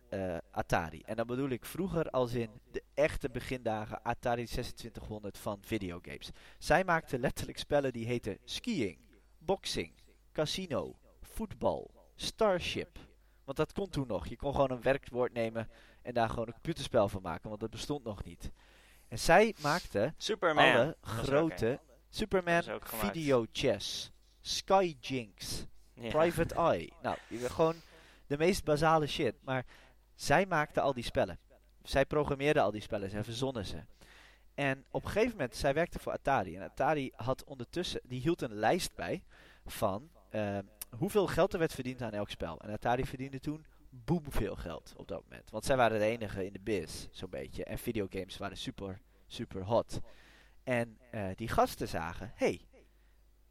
Atari. En dan bedoel ik vroeger als in de echte begindagen Atari 2600 van videogames. Zij maakten letterlijk spellen die heten skiing, boxing, casino, voetbal, Starship. Want dat kon toen nog. Je kon gewoon een werkwoord nemen en daar gewoon een computerspel van maken, want dat bestond nog niet. En zij maakten Superman. alle grote Superman. Video Chess, Sky Jinx. Private Eye. Nou, gewoon de meest basale shit. Maar zij maakten al die spellen. Zij programmeerden al die spellen. Zij verzonnen ze. En op een gegeven moment, zij werkte voor Atari. En Atari had ondertussen, die hield een lijst bij van ehm, hoeveel geld er werd verdiend aan elk spel. En Atari verdiende toen boemveel geld op dat moment. Want zij waren de enige in de biz, zo'n beetje. En videogames waren super, super hot. En eh, die gasten zagen, hey,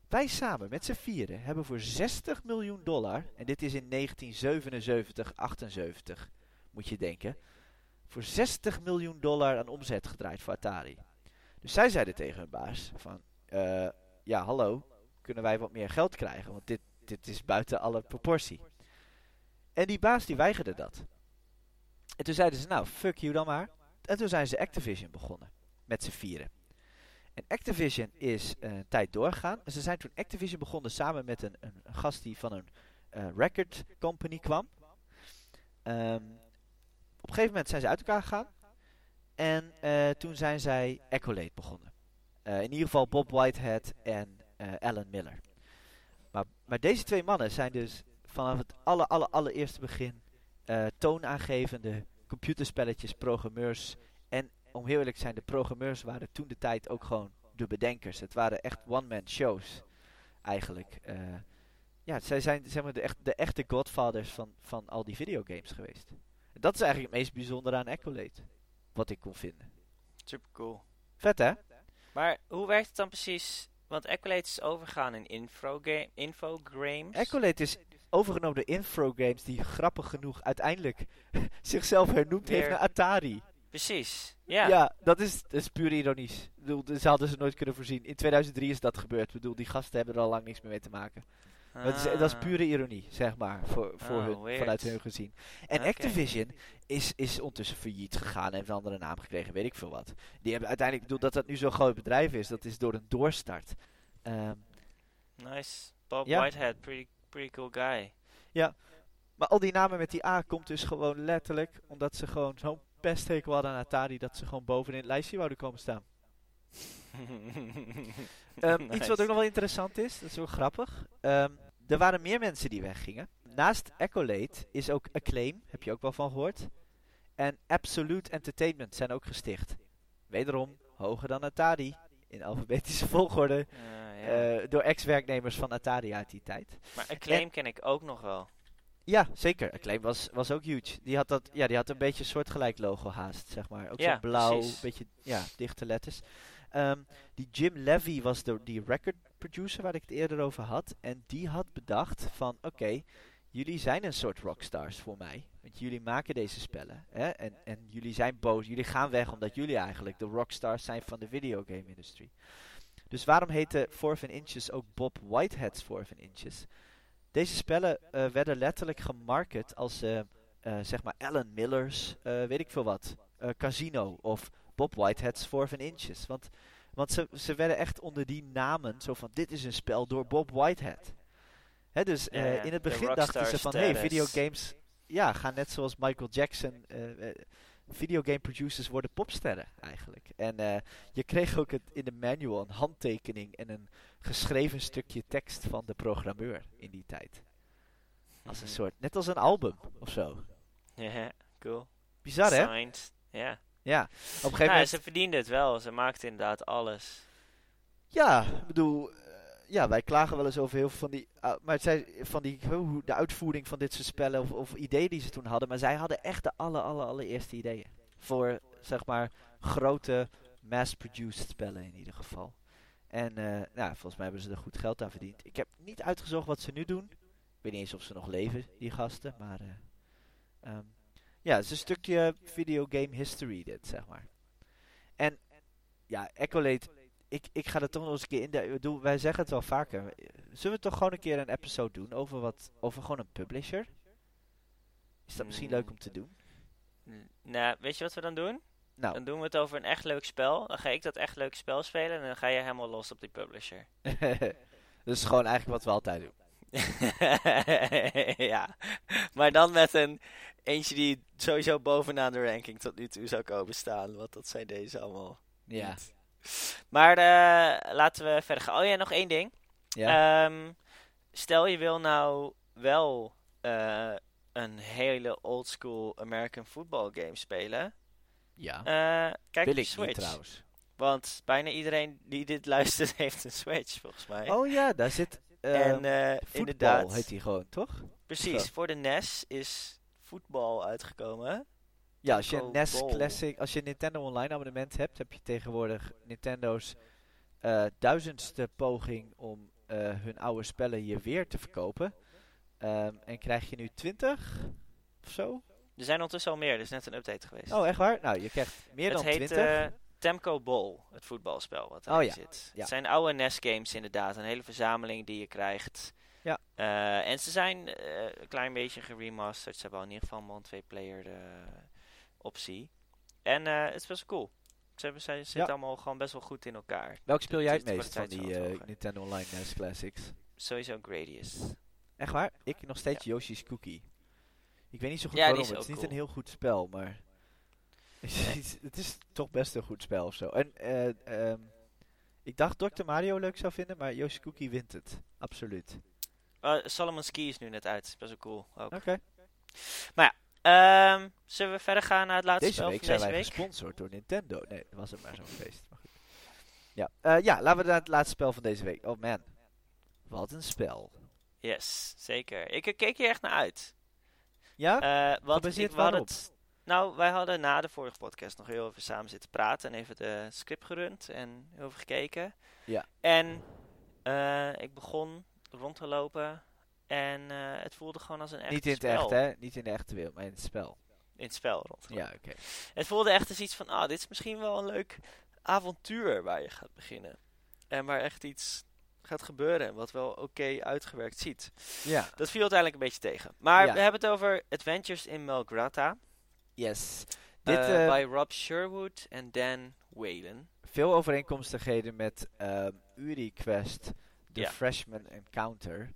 wij samen met z'n vieren hebben voor 60 miljoen dollar, en dit is in 1977, 78, moet je denken, voor 60 miljoen dollar aan omzet gedraaid voor Atari. Dus zij zeiden tegen hun baas van, eh, ja hallo, kunnen wij wat meer geld krijgen? Want dit, dit is buiten alle proportie. En die baas die weigerde dat. En toen zeiden ze, nou, fuck you dan maar. En toen zijn ze Activision begonnen. Met z'n vieren. En Activision is een tijd doorgegaan. En ze zijn toen Activision begonnen samen met een, een, gast die van een eh, record company kwam. Ehm, op een gegeven moment zijn ze uit elkaar gegaan. En eh, toen zijn zij Accolade begonnen. In ieder geval Bob Whitehead en Alan Miller. Maar, maar deze twee mannen zijn dus vanaf het aller, aller, allereerste begin eh, toonaangevende computerspelletjes, programmeurs. En om heel eerlijk te zijn, de programmeurs waren toen de tijd ook gewoon de bedenkers. Het waren echt one-man shows, eigenlijk. Eh, ja, zij zijn zeg maar, de, echt, de echte godfathers van, van al die videogames geweest. En dat is eigenlijk het meest bijzondere aan Accolade. Wat ik kon vinden. Super cool. Vet hè? Maar hoe werkt het dan precies? Want Accolade is overgegaan in infogame, infogrames. Accolade is overgenomen door Infogames, die grappig genoeg uiteindelijk zichzelf hernoemd heeft naar Atari. Precies. Ja. Ja, dat, is, dat is puur ironisch. Ik bedoel, dat hadden ze nooit kunnen voorzien. In 2003 is dat gebeurd. Ik bedoel, die gasten hebben er al lang niks meer mee te maken. Het is, dat is Ah. pure ironie, zeg maar, voor, voor Oh, hun, weird. vanuit hun gezien. En. Activision is, is ondertussen failliet gegaan en heeft een andere naam gekregen, weet ik veel wat. Die hebben uiteindelijk, ik bedoel, dat dat nu zo'n groot bedrijf is, dat is door een doorstart. Ehm, Nice. Bob Ja. Whitehead, pretty, pretty cool guy. maar al die namen met die A komt dus gewoon letterlijk omdat ze gewoon zo'n pesthekel hadden aan Atari dat ze gewoon bovenin het lijstje wouden komen staan. Ehm, Iets wat ook nog wel interessant is, dat is wel grappig. Ehm, er waren meer mensen die weggingen. Naast Accolade is ook Acclaim, heb je ook wel van gehoord. En Absolute Entertainment zijn ook gesticht. Wederom hoger dan Atari, in alfabetische volgorde, ja. eh, door ex-werknemers van Atari uit die tijd. maar Acclaim ken ik ook nog wel. Ja, zeker. Acclaim was, was ook huge. Die had, dat, ja, die had een beetje een soortgelijk logo haast, zeg maar. Ook Ja, zo'n blauw, precies. beetje ja, dichte letters. Ehm, die Jim Levy was de, die record producer waar ik het eerder over had. En die had bedacht van, oké, jullie zijn een soort rockstars voor mij. Want jullie maken deze spellen. Hè? En, en jullie zijn boos. Jullie gaan weg omdat jullie eigenlijk de rockstars zijn van de videogame-industrie. Dus waarom heette Forven Inches ook Bob Whitehead's Forven Inches? Deze spellen eh, werden letterlijk gemarket als eh, eh, zeg maar Alan Miller's, weet ik veel wat, Casino of Bob Whitehead's Forven Inches. Want, want ze, ze werden echt onder die namen zo van dit is een spel door Bob Whitehead. Dus Ja, eh, ja, in het begin dachten ze van hey, status. videogames ja, gaan net zoals Michael Jackson. eh, videogame producers worden popsterren eigenlijk. En je kreeg ook het, in de manual een handtekening en een geschreven stukje tekst van de programmeur in die tijd. Als een Mhm. soort, net als een album of zo. Ja, cool. Bizar hè? Signed. Ja. Ja. Op een gegeven Nou, moment. ze verdienden het wel. Ze maakten inderdaad alles. Ja, ik bedoel, ja, wij klagen wel eens over heel veel van die, ah, maar zijn van die, de uitvoering van dit soort spellen of, of ideeën die ze toen hadden. Maar zij hadden echt de alle, alle, allereerste ideeën. Voor, zeg maar, grote mass-produced spellen in ieder geval. En, eh, nou, volgens mij hebben ze er goed geld aan verdiend. Ik heb niet uitgezocht wat ze nu doen. Ik weet niet eens of ze nog leven, die gasten, maar, eh, ehm, ja, het is een stukje videogame history dit, zeg maar. En, ja, Accolade ik, ik ga er toch nog eens een keer in. De, bedoel, wij zeggen het wel vaker. Zullen we toch gewoon een keer een episode doen over wat over gewoon een publisher? Is dat misschien Mm. leuk om te doen? N- Nou, weet je wat we dan doen? Nou, Dan doen we het over een echt leuk spel. Dan ga ik dat echt leuke spel spelen. En dan ga je helemaal los op die publisher. dat is gewoon eigenlijk wat we altijd doen. ja. Maar dan met een eentje die sowieso bovenaan de ranking tot nu toe zou komen staan. Want dat zijn deze allemaal. Ja. niet. Maar eh, laten we verder gaan. Oh ja, nog één ding. ja. Ehm, stel je wil nou wel eh, een hele oldschool American football game spelen. ja. eh, kijk Wil ik Switch. niet trouwens. Want bijna iedereen die dit luistert heeft een Switch, volgens mij. Oh ja, daar zit en voetbal inderdaad, heet die gewoon, toch? precies, voor de NES is voetbal uitgekomen. Ja, als je een NES. Classic, als je een Nintendo Online abonnement hebt, heb je tegenwoordig Nintendo's eh, duizendste poging om eh, hun oude spellen hier weer te verkopen. Ehm, en krijg je nu 20 of zo? Er zijn ondertussen al meer, er is net een update geweest. Oh, echt waar? Nou, je krijgt meer het dan heet 20. eh, Temco Bowl, het voetbalspel wat Oh erin ja, zit. ja. Het zijn oude NES games inderdaad, een hele verzameling die je krijgt. Ja. En ze zijn een klein beetje geremasterd. Ze hebben al in ieder geval een twee-player eh, optie. En eh, het is best wel cool. Ze, hebben, ze zitten Ja. allemaal gewoon best wel goed in elkaar. Welk speel jij het Het meest van die het eh. Nintendo Online NES Classics? Sowieso Gradius. Echt waar? Ik nog steeds Yoshi's Cookie. Ik weet niet zo goed Ja, waarom. is Het is niet een heel goed spel, maar... het is toch best een goed spel of zo. En eh, ehm, ik dacht Dr. Mario leuk zou vinden, maar Yoshi's Cookie wint het. Absoluut. Uh, Solomon's Key is nu net uit. Best wel cool. Oké. Ehm, zullen we verder gaan naar het laatste Deze spel week van zijn deze wij week? gesponsord door Nintendo. Nee, dat was het maar zo'n feest. Maar goed. Ja. Eh, ja, laten we naar het laatste spel van deze week. Oh man. Wat een spel. Yes, zeker. Ik eh, keek hier echt naar uit. Ja? Eh want Gebaseerd ik, het, nou, wij hadden na de vorige podcast nog heel even samen zitten praten en even de script gerund en heel even gekeken. Ja. En eh, ik begon rond te lopen en eh, het voelde gewoon als een echt Niet in het spel. echt, hè? Niet in de echte wereld, maar in het spel. In het spel rond. Ja, oké. Het voelde echt als iets van, ah, dit is misschien wel een leuk avontuur waar je gaat beginnen. En waar echt iets gaat gebeuren wat wel oké uitgewerkt ziet. Ja. Dat viel uiteindelijk een beetje tegen. Maar Ja. we hebben het over Adventures in Melgrata. Yes. Dit Dit, eh, bij Rob Sherwood en Dan Whalen. veel overeenkomstigheden met ehm Uri Quest, The Ja. Freshman Encounter.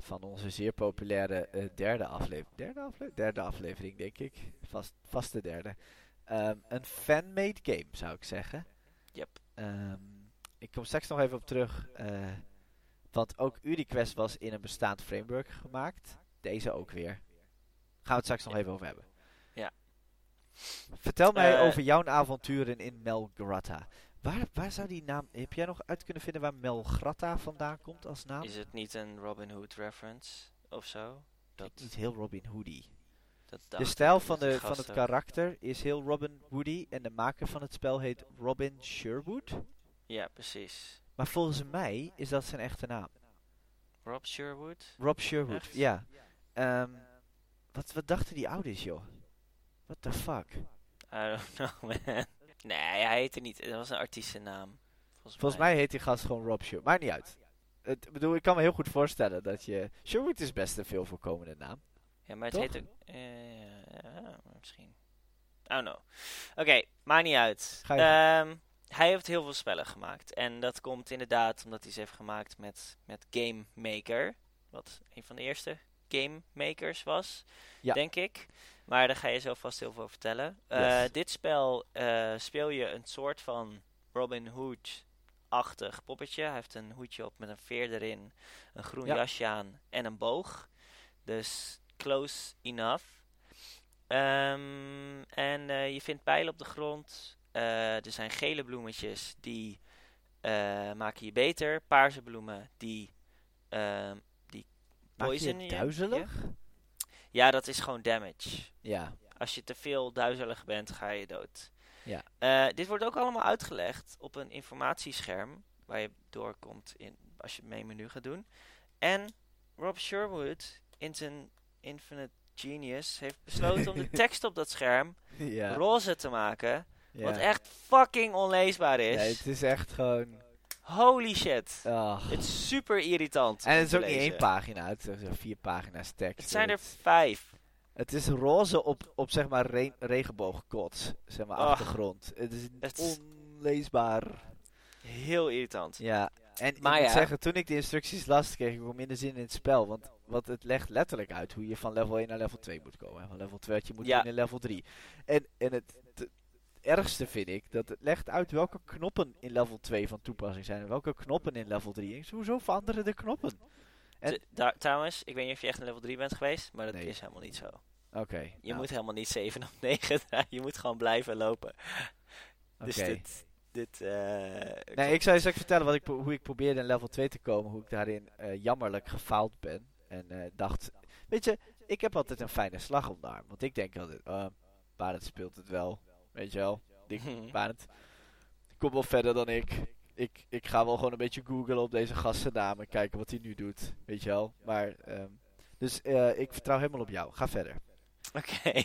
Van onze zeer populaire eh, derde aflevering. Derde aflevering? Derde aflevering, denk ik. Vast, vast de derde. Ehm, een fan-made game, zou ik zeggen. Yep. Ehm, ik kom straks nog even op terug. eh, want ook UriQuest was in een bestaand framework gemaakt. Deze ook weer. Gaan we het straks nog even over hebben. Ja. Vertel mij Eh, over jouw avonturen in Melgrata. Waar, waar zou die naam... Heb jij nog uit kunnen vinden waar Melgrata vandaan komt als naam? Is het niet een Robin Hood reference of zo? Dat, Niet heel Robin Hoodie. De stijl van, de, van het karakter is heel Robin Hoodie. En de maker van het spel heet Robin Sherwood. Ja, precies. Maar volgens mij is dat zijn echte naam. Rob Sherwood? Rob Sherwood, Echt? ja. Ehm, wat, wat dachten die ouders, joh? What the fuck? I don't know, man. Nee, hij heette niet. Dat was een artiestennaam. Volgens, Volgens mij heet die gast gewoon Rob Sherwood. Maakt niet uit. Het, ik bedoel, ik kan me heel goed voorstellen dat je... Sherwood is best een veel voorkomende naam. Ja, maar het Toch? heet ook... ja, misschien. I don't know. Oké, maakt niet uit. Ga je Ehm, hij heeft heel veel spellen gemaakt. En dat komt inderdaad omdat hij ze heeft gemaakt met, met Game Maker. Wat een van de eerste game makers was, Ja. denk ik. Maar daar ga je zo vast heel veel over vertellen. Eh, Yes. dit spel eh, speel je een soort van Robin Hood-achtig poppetje. Hij heeft een hoedje op met een veer erin, een groen Ja. jasje aan en een boog. Dus close enough. Ehm, en eh, je vindt pijlen op de grond. Er zijn gele bloemetjes die maken je beter. Paarse bloemen die, ehm die Maak je je. Ja. ja, dat is gewoon damage. Ja. Als je te veel duizelig bent, ga je dood. Ja. Eh, dit wordt ook allemaal uitgelegd op een informatiescherm waar je doorkomt in, als je het mee menu gaat doen. En Rob Sherwood in zijn Infinite Genius heeft besloten om de tekst op dat scherm ja. roze te maken. ja. Wat echt fucking onleesbaar is. Nee, het is echt gewoon... Holy shit. Het is super irritant. En het is ook niet één pagina, het zijn vier pagina's tekst. Het zijn er vijf. Het is roze op, op zeg maar re regenboogkots, zeg maar Ach. achtergrond. Het is Het onleesbaar. Heel irritant. Ja, en Maar ik moet ja. zeggen, toen ik de instructies las, kreeg ik ook minder zin in het spel. Want, want het legt letterlijk uit hoe je van level 1 naar level 2 moet komen. En van level 2 wat je moet Ja. in level 3. En, en het ergste vind ik, dat het legt uit welke knoppen in level 2 van toepassing zijn. En welke knoppen in level 3. En hoezo veranderen de knoppen? En- daar- trouwens, ik weet niet of je echt in level 3 bent geweest, maar dat Nee. is helemaal niet zo. Oké. Je nou, moet helemaal niet 7 of 9 draaien, je moet gewoon blijven lopen. Dus dit, dit eh, Nee, ik zou je straks vertellen wat ik, hoe ik probeerde in level 2 te komen. Hoe ik daarin eh, jammerlijk gefaald ben. En eh, dacht, weet je, ik heb altijd een fijne slag om de arm. Want ik denk altijd, uh, Barend speelt het wel. Weet je wel, ik, Barend kom wel verder dan ik. ik. Ik ga wel gewoon een beetje googlen op deze gastennaam en kijken wat hij nu doet. Weet je wel. Maar, ehm, dus eh, ik vertrouw helemaal op jou. Ga verder. Oké.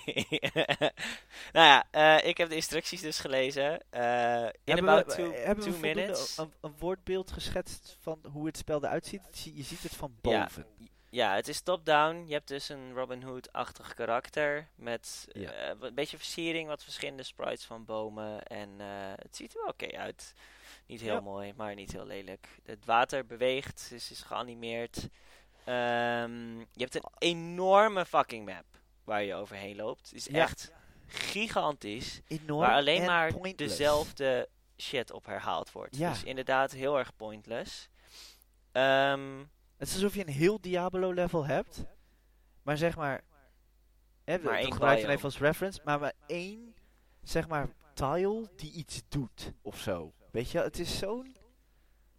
nou ja, eh, ik heb de instructies dus gelezen. Eh in hebben about we, two, hebben two we minutes. Een, een woordbeeld geschetst van hoe het spel eruit ziet? Zie- Je ziet het van boven. Ja, het is top-down. Je hebt dus een Robin Hood-achtig karakter. Met Ja. eh, wat- een beetje versiering, wat verschillende sprites van bomen. En eh, het ziet er wel oké uit. Niet heel Ja. mooi, maar niet heel lelijk. Het water beweegt, dus is geanimeerd. Ehm, je hebt een enorme fucking map waar je overheen loopt. Het is Ja. echt gigantisch. Enorm Waar alleen en maar pointless. dezelfde shit op herhaald wordt. Ja. Dus inderdaad heel erg pointless. Ehm, Het is alsof je een heel Diablo-level hebt, maar zeg maar... Hè, Maar dat gebruik je even als reference, maar maar één, zeg maar, tile die iets doet, of zo. Weet je, het is zo'n...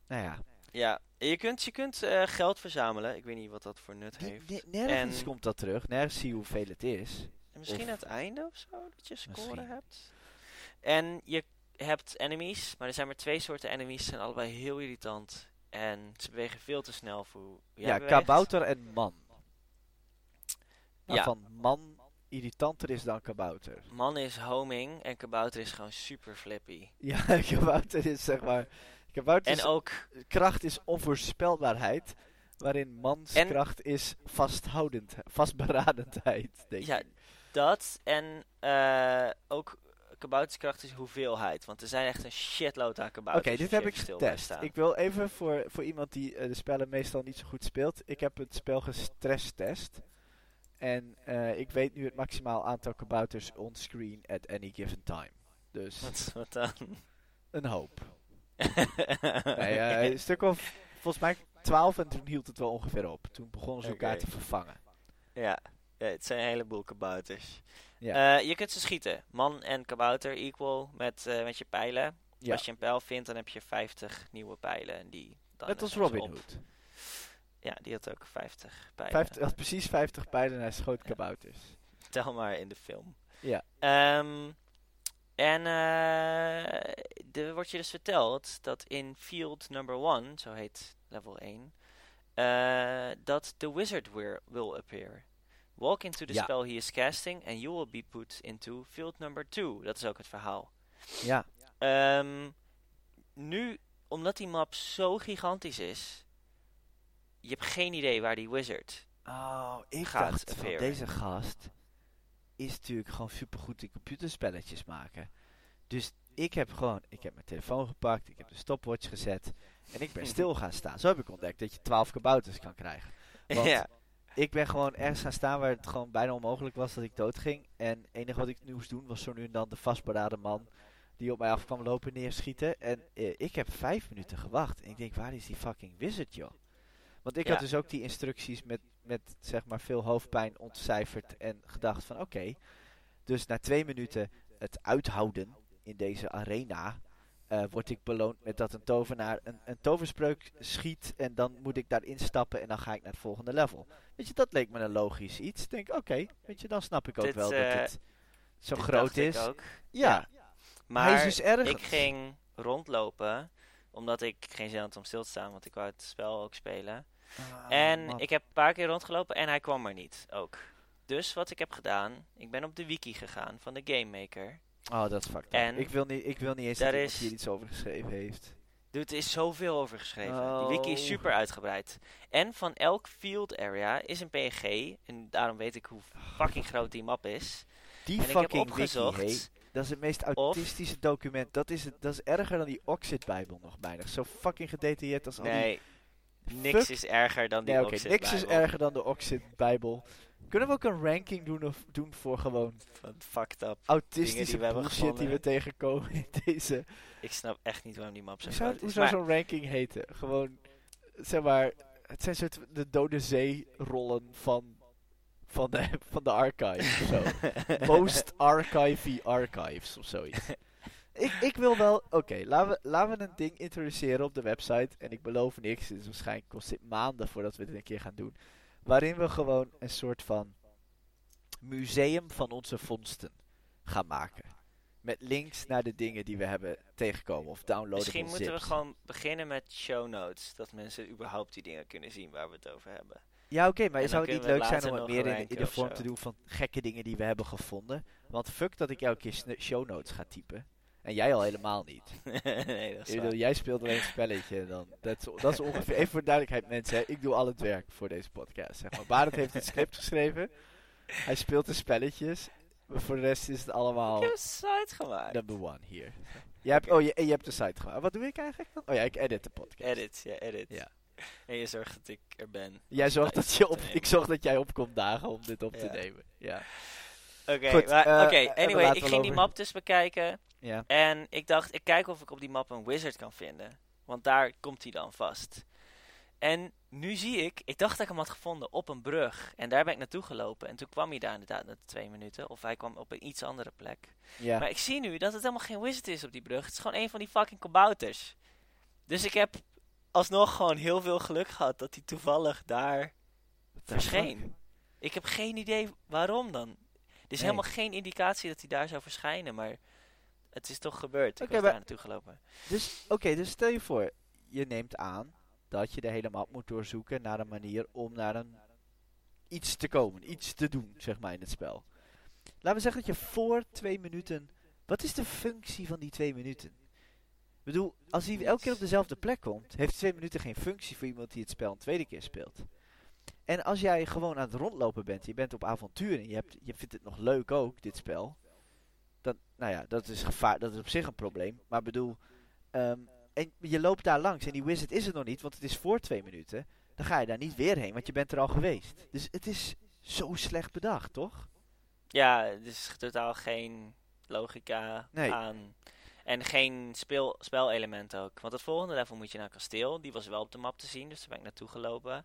Nou ja, ja, je kunt, je kunt eh, geld verzamelen. Ik weet niet wat dat voor nut heeft. nergens En- komt dat terug. Nergens zie je hoeveel het is. En misschien Of- aan het einde of zo, dat je score Misschien. hebt. En je hebt enemies, maar er zijn maar twee soorten enemies. Zijn allebei heel irritant. En ze bewegen veel te snel voor hoe jij ja, beweegt. kabouter en man. Ja. Waarvan man irritanter is dan kabouter. Man is homing en kabouter is gewoon super flippy. Ja, kabouter is zeg maar... Kabouter En is, ook, kracht is onvoorspelbaarheid. Waarin mans En- kracht is vasthoudend, vastberadendheid. Denk ja, ik. dat en eh, ook kabouterskracht is hoeveelheid. Want er zijn echt een shitload aan Oké, kabouters. dit als heb ik getest. Ik wil even voor, voor iemand die eh, de spellen meestal niet zo goed speelt. Ik heb het spel gestresstest. En eh, ik weet nu het maximaal aantal kabouters on-screen at any given time. Dus Wat, wat dan? een hoop. Nee, eh, een stuk of volgens mij 12 en toen hield het wel ongeveer op. Toen begonnen ze elkaar Oké. te vervangen. Ja, ja, het zijn een heleboel kabouters. Ja. Eh, je kunt ze schieten. Man en kabouter equal met, eh, met je pijlen. Ja. Als je een pijl vindt, dan heb je 50 nieuwe pijlen. En die dan Net als Robin. Hood. Ja, die had ook 50 pijlen. 50, had precies 50 pijlen en hij schoot kabouters. Tel maar in de film. Ja. Ehm, en eh, er wordt je dus verteld dat in field number one, zo heet level 1, eh, dat the wizard will appear. Walk into the Ja. spell he is casting and you will be put into field number 2. Dat is ook het verhaal. Ja, Ehm, nu, omdat die map zo gigantisch is, je hebt geen idee waar die wizard Oh, ik Gaat dacht van deze gast is natuurlijk gewoon supergoed in computerspelletjes maken. Dus ik heb gewoon, ik heb mijn telefoon gepakt, ik heb de stopwatch gezet en ik ben stil gaan staan. Zo heb ik ontdekt dat je 12 kabouters kan krijgen. Want ja. Ik ben gewoon ergens gaan staan waar het gewoon bijna onmogelijk was dat ik dood ging. En het enige wat ik nu moest doen was zo nu en dan de vastberaden man die op mij af kwam lopen neerschieten. En eh, ik heb vijf minuten gewacht. En ik denk, waar is die fucking wizard, joh? Want ik Ja. had dus ook die instructies met, met zeg maar veel hoofdpijn ontcijferd en gedacht van oké. dus na twee minuten het uithouden in deze arena eh, word ik beloond met dat een tovenaar een, een toverspreuk schiet en dan moet ik daarin stappen en dan ga ik naar het volgende level. Weet je, dat leek me een logisch iets. Ik denk, oké, weet je, dan snap ik ook Dit, wel eh, dat het zo groot is. ook. Ja, Maar hij is dus ik ging rondlopen, omdat ik geen zin had om stil te staan, want ik wou het spel ook spelen. Ah, en man. ik heb een paar keer rondgelopen en hij kwam er niet, ook. Dus wat ik heb gedaan, ik ben op de wiki gegaan van de Game Maker. Oh, dat is fucked up. En ik, wil niet, ik wil niet eens dat iemand is- hier iets over geschreven heeft. Dude, er is zoveel over geschreven. Die wiki is Oh. super uitgebreid. En van elk field area is een PNG. En daarom weet ik hoe fucking groot die map is. Die en ik heb fucking opgezocht. wiki, hey, dat is het meest autistische document. Dat is, het, dat is erger dan die Oxid-bijbel nog bijna. Zo fucking gedetailleerd als al die... Nee, niks is erger dan die Nee, oké, Oxid niks is erger dan de Oxid-bijbel. Kunnen we ook een ranking doen, of, doen voor gewoon Van fucked up. autistische we hebben bullshit die we tegenkomen in deze... Ik snap echt niet waarom die map zo Hoe zou, hoe is. zou zo'n ranking heten? Gewoon, zeg maar, het zijn soort de dode zee-rollen van, van, de, van de archive of zo. Most archivey archives of zoiets. ik, ik wil wel, oké, laten, we, laten we een ding introduceren op de website. En ik beloof niks, dus waarschijnlijk kost dit maanden voordat we dit een keer gaan doen. Waarin we gewoon een soort van museum van onze vondsten gaan maken. Met links naar de dingen die we hebben tegengekomen of downloaden. misschien moeten we gewoon beginnen met show notes. Dat mensen überhaupt die dingen kunnen zien waar we het over hebben. Ja, oké, maar En zou het niet leuk zijn om het meer in, in de vorm te doen van gekke dingen die we hebben gevonden? Want fuck dat ik elke keer show notes ga typen. En jij al helemaal niet. nee, dat is bedoel, jij speelt alleen een spelletje. Dan, dat, is, dat is ongeveer, even voor de duidelijkheid mensen, hè, ik doe al het werk voor deze podcast. Zeg maar. Barend heeft het script geschreven. Hij speelt de spelletjes. Maar voor de rest is het allemaal Ik heb een site gemaakt. number one hier. Je hebt, oh, je, en je hebt de site gemaakt. Wat doe ik eigenlijk dan? Oh ja, ik edit de podcast. Edit, ja, edit. Ja. En je zorgt dat ik er ben. Jij zorgt dat je op ik zorg dat jij opkomt dagen om dit op te nemen. Ja. Oké, eh, oké, en we anyway, ik ging die map dus bekijken. ja. En ik dacht, ik kijk of ik op die map een wizard kan vinden. Want daar komt hij dan vast. En nu zie ik, ik dacht dat ik hem had gevonden op een brug. En daar ben ik naartoe gelopen. En toen kwam hij daar inderdaad na twee minuten. Of hij kwam op een iets andere plek. Maar ik zie nu dat het helemaal geen wizard is op die brug. Het is gewoon een van die fucking kabouters. Dus ik heb alsnog gewoon heel veel geluk gehad dat hij toevallig daar verscheen. fuck? Ik heb geen idee waarom dan. Er is Nee. helemaal geen indicatie dat hij daar zou verschijnen, maar het is toch gebeurd. Ik was maar- daar naartoe gelopen. Dus, oké, dus stel je voor, je neemt aan dat je de hele map moet doorzoeken naar een manier om naar een iets te komen, iets te doen, zeg maar, in het spel. Laten we zeggen dat je voor twee minuten, wat is de functie van die twee minuten? Ik bedoel, als hij elke keer op dezelfde plek komt, heeft twee minuten geen functie voor iemand die het spel een tweede keer speelt. En als jij gewoon aan het rondlopen bent, je bent op avontuur en je, hebt, je vindt het nog leuk ook, dit spel. Dan, nou ja, dat is, gevaar, dat is op zich een probleem. Maar bedoel, ehm, en je loopt daar langs en die wizard is er nog niet, want het is voor twee minuten. Dan ga je daar niet weer heen, want je bent er al geweest. Dus het is zo slecht bedacht, toch? Ja, er is totaal geen logica Nee. aan. En geen speel, spelelement ook. Want het volgende level moet je naar kasteel. Die was wel op de map te zien, dus daar ben ik naartoe gelopen.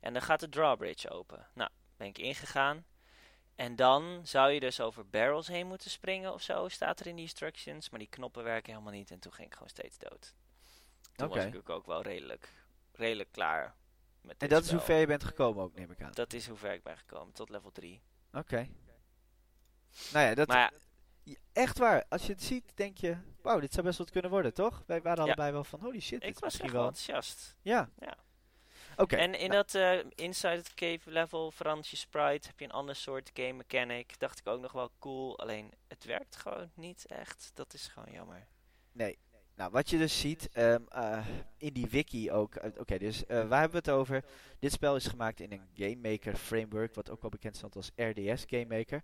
En dan gaat de drawbridge open. Nou, ben ik ingegaan. En dan zou je dus over barrels heen moeten springen of zo, staat er in die instructions. Maar die knoppen werken helemaal niet en toen ging ik gewoon steeds dood. Toen was ik ook wel redelijk, redelijk klaar met En dat is hoe ver je bent gekomen ook, neem ik aan. Dat is hoe ver ik ben gekomen, tot level 3. Oké. Nou ja, dat, Maar ja, echt waar. Als je het ziet, denk je, wauw, dit zou best wat kunnen worden, toch? Wij waren Ja. allebei wel van, holy shit, ik was misschien wel... enthousiast. Ja. Ja. En in nou, dat eh, Inside the Cave level verander je sprite, heb je een ander soort game mechanic. Dacht ik ook nog wel cool, alleen het werkt gewoon niet echt. Dat is gewoon jammer. Nee. Nou, wat je dus ziet, ehm, eh, in die wiki ook. eh, Oké, dus waar hebben we het over? Dit spel is gemaakt in een Game Maker framework, wat ook wel bekend stond als RDS Game Maker.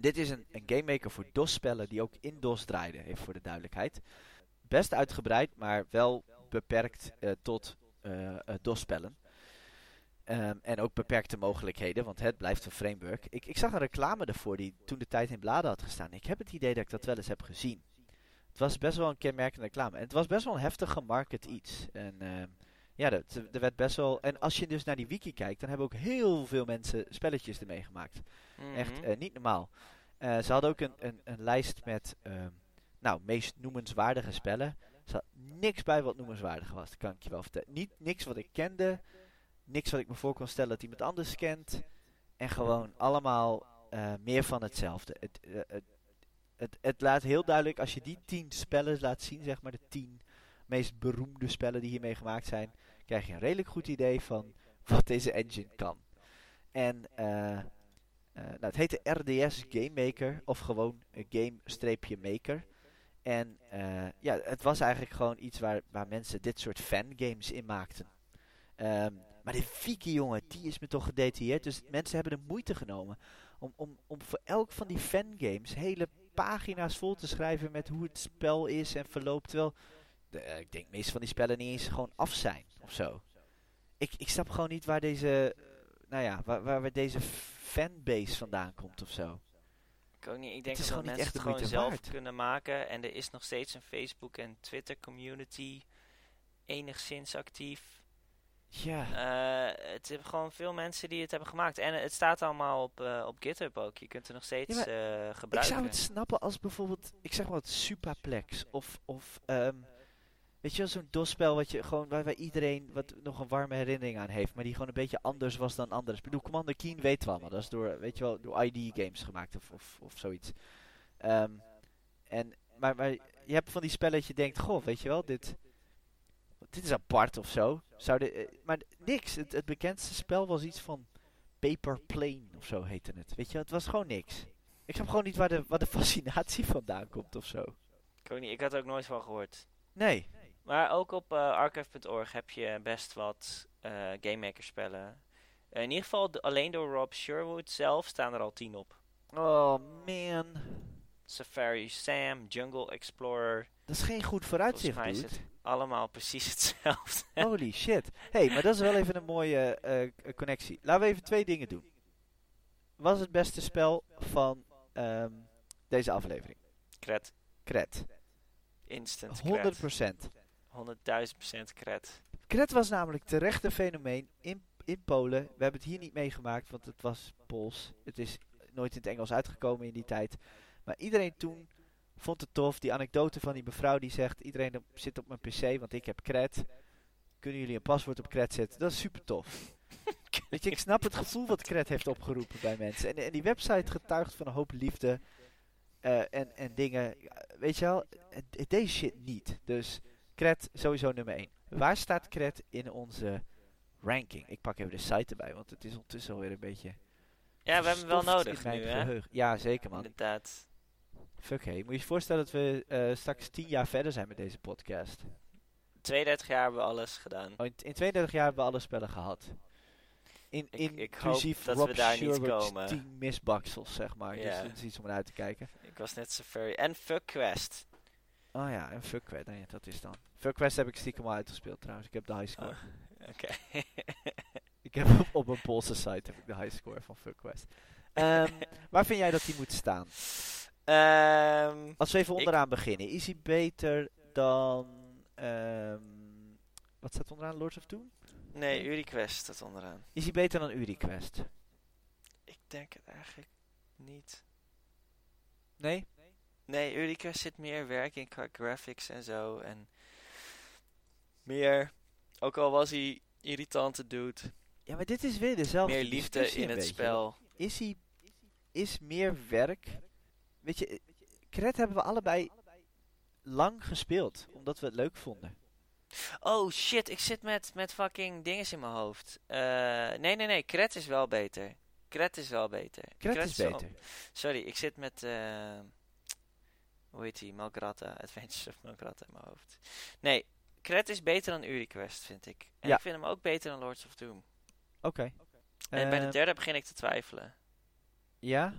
Dit is een, een Game Maker voor DOS-spellen die ook in DOS draaiden, even voor de duidelijkheid. Best uitgebreid, maar wel beperkt tot DOS-spellen. Ehm, en ook beperkte mogelijkheden, want het blijft een framework. Ik, ik zag een reclame ervoor die toen de tijd in bladen had gestaan. Ik heb het idee dat ik dat wel eens heb gezien. Het was best wel een kenmerkende reclame. En het was best wel een heftig gemarket iets. En ehm, ja, dat, er werd best wel... En als je dus naar die wiki kijkt, dan hebben ook heel veel mensen spelletjes ermee gemaakt. Echt Mhm. eh, niet normaal. Eh, ze hadden ook een, een, een lijst met, ehm, nou, meest noemenswaardige spellen. Er zat niks bij wat noemenswaardig was, dat kan ik je wel vertellen. Niet, niks wat ik kende, niks wat ik me voor kon stellen dat iemand anders kent. En gewoon allemaal eh, meer van hetzelfde. Het, eh, het, het, het laat heel duidelijk, als je die tien spellen laat zien, zeg maar de tien meest beroemde spellen die hiermee gemaakt zijn, krijg je een redelijk goed idee van wat deze engine kan. En eh, eh, nou, het heette RDS Game Maker of gewoon Game-Maker. En ja, het was eigenlijk gewoon iets waar, waar mensen dit soort fangames in maakten. Ehm, maar de wiki, jongen, die is me toch gedetailleerd. Dus mensen hebben de moeite genomen om, om, om voor elk van die fangames hele pagina's vol te schrijven met hoe het spel is en verloopt. Terwijl, de, eh, ik denk, de meeste van die spellen niet eens gewoon af zijn of zo. Ik, ik snap gewoon niet waar deze, nou ja, waar, waar, waar deze fanbase vandaan komt of zo. Ik ook niet. Ik denk dat gewoon niet mensen echt het gewoon zelf waard. kunnen maken. En er is nog steeds een Facebook en Twitter community enigszins actief. Ja. Eh, het zijn gewoon veel mensen die het hebben gemaakt. En het staat allemaal op, eh, op GitHub ook. Je kunt het nog steeds maar eh, Ik gebruiken. zou het snappen als bijvoorbeeld, ik zeg maar wat Supaplex of, of ehm, weet je wel, zo'n DOS-spel wat je gewoon, waar, waar iedereen wat nog een warme herinnering aan heeft, maar die gewoon een beetje anders was dan anders. Ik bedoel, Commander Keen weet wel, maar dat is door, weet je wel, door ID Games gemaakt of, of, of zoiets. Ehm, en, maar, maar je hebt van die spellen dat je denkt, goh, weet je wel, dit, dit is apart of zo. Zou de, eh, maar niks, het, het bekendste spel was iets van Paper Plane of zo heette het. Weet je, het was gewoon niks. Ik snap gewoon niet waar de, waar de fascinatie vandaan komt of zo. Ik ook niet, ik had er ook nooit van gehoord. Nee. Maar ook op eh, archive.org heb je best wat eh Game Maker spellen. In ieder geval alleen door Rob Sherwood zelf staan er al tien op. Oh man. Safari Sam, Jungle Explorer. Dat is geen goed vooruitzicht, mij is dude. het allemaal precies hetzelfde. Holy shit. hey, maar dat is wel even een mooie eh, k- connectie. Laten we even twee dingen doen. Wat is het beste spel van ehm, deze aflevering? Kret. Kret. Instant 100%. kret. 100.000 procent kret. Kret was namelijk terecht een fenomeen in, in Polen. We hebben het hier niet meegemaakt, want het was Pools. Het is nooit in het Engels uitgekomen in die tijd. Maar iedereen toen vond het tof. Die anekdote van die mevrouw die zegt... Iedereen zit op mijn pc, want ik heb Kret. Kunnen jullie een paswoord op Kret zetten? Dat is super tof. Weet je, ik snap het gevoel wat Kret heeft opgeroepen bij mensen. En, en die website getuigt van een hoop liefde eh, en, en dingen. Weet je wel, deze shit niet. Dus Kret sowieso nummer 1. Waar staat Kret in onze ranking? Ik pak even de site erbij, want het is ondertussen alweer een beetje... Ja, we hebben hem wel nodig nu, hè? Ja, zeker man. Inderdaad. Fuck hey. Moet je je voorstellen dat we eh, straks 10 jaar verder zijn met deze podcast. 32 jaar hebben we alles gedaan. Oh, in, in 32 jaar hebben we alle spellen gehad. In, Ik- ik hoop inclusief dat Rob we daar niet komen. 10 misbaksels, zeg maar. Dus dat is iets om naar uit te kijken. Ik was net Safari. En Fuck Quest. Oh ja, en Fuck Quest, nee, dat is dan. Fuck Quest heb ik stiekem al uitgespeeld trouwens. Ik heb de high score. Oh, Oké. Ik heb op, op een Poolse site heb ik de high score van Fuck Quest. Ehm, waar vind jij dat die moet staan? Ehm, Als we even onderaan beginnen. Is hij beter dan... ehm, wat staat onderaan? Lords of Doom? nee, Uri Quest staat onderaan. Is hij beter dan Uri Quest? Ik denk het eigenlijk niet. Nee? Nee, Uri Quest zit meer werk in qua graphics en zo. En meer, ook al was hij irritante dude, Ja, maar dit is weer dezelfde meer liefde in het beetje. spel. Is hij... Is meer werk... Weet je, eh, Kret hebben we allebei lang gespeeld. Omdat we het leuk vonden. Oh shit, ik zit met, met fucking dinges in mijn hoofd. Eh, nee, nee, nee, Kret is wel beter. Kret is wel beter. Kret is beter. Sorry, ik zit met. eh hoe heet die? Malgrata. Adventures of Malgrata in mijn hoofd. Nee, Kret is beter dan Uri Quest, vind ik. En Ja. ik vind hem ook beter dan Lords of Doom. Oké. En bij de Eh, derde begin ik te twijfelen. Ja?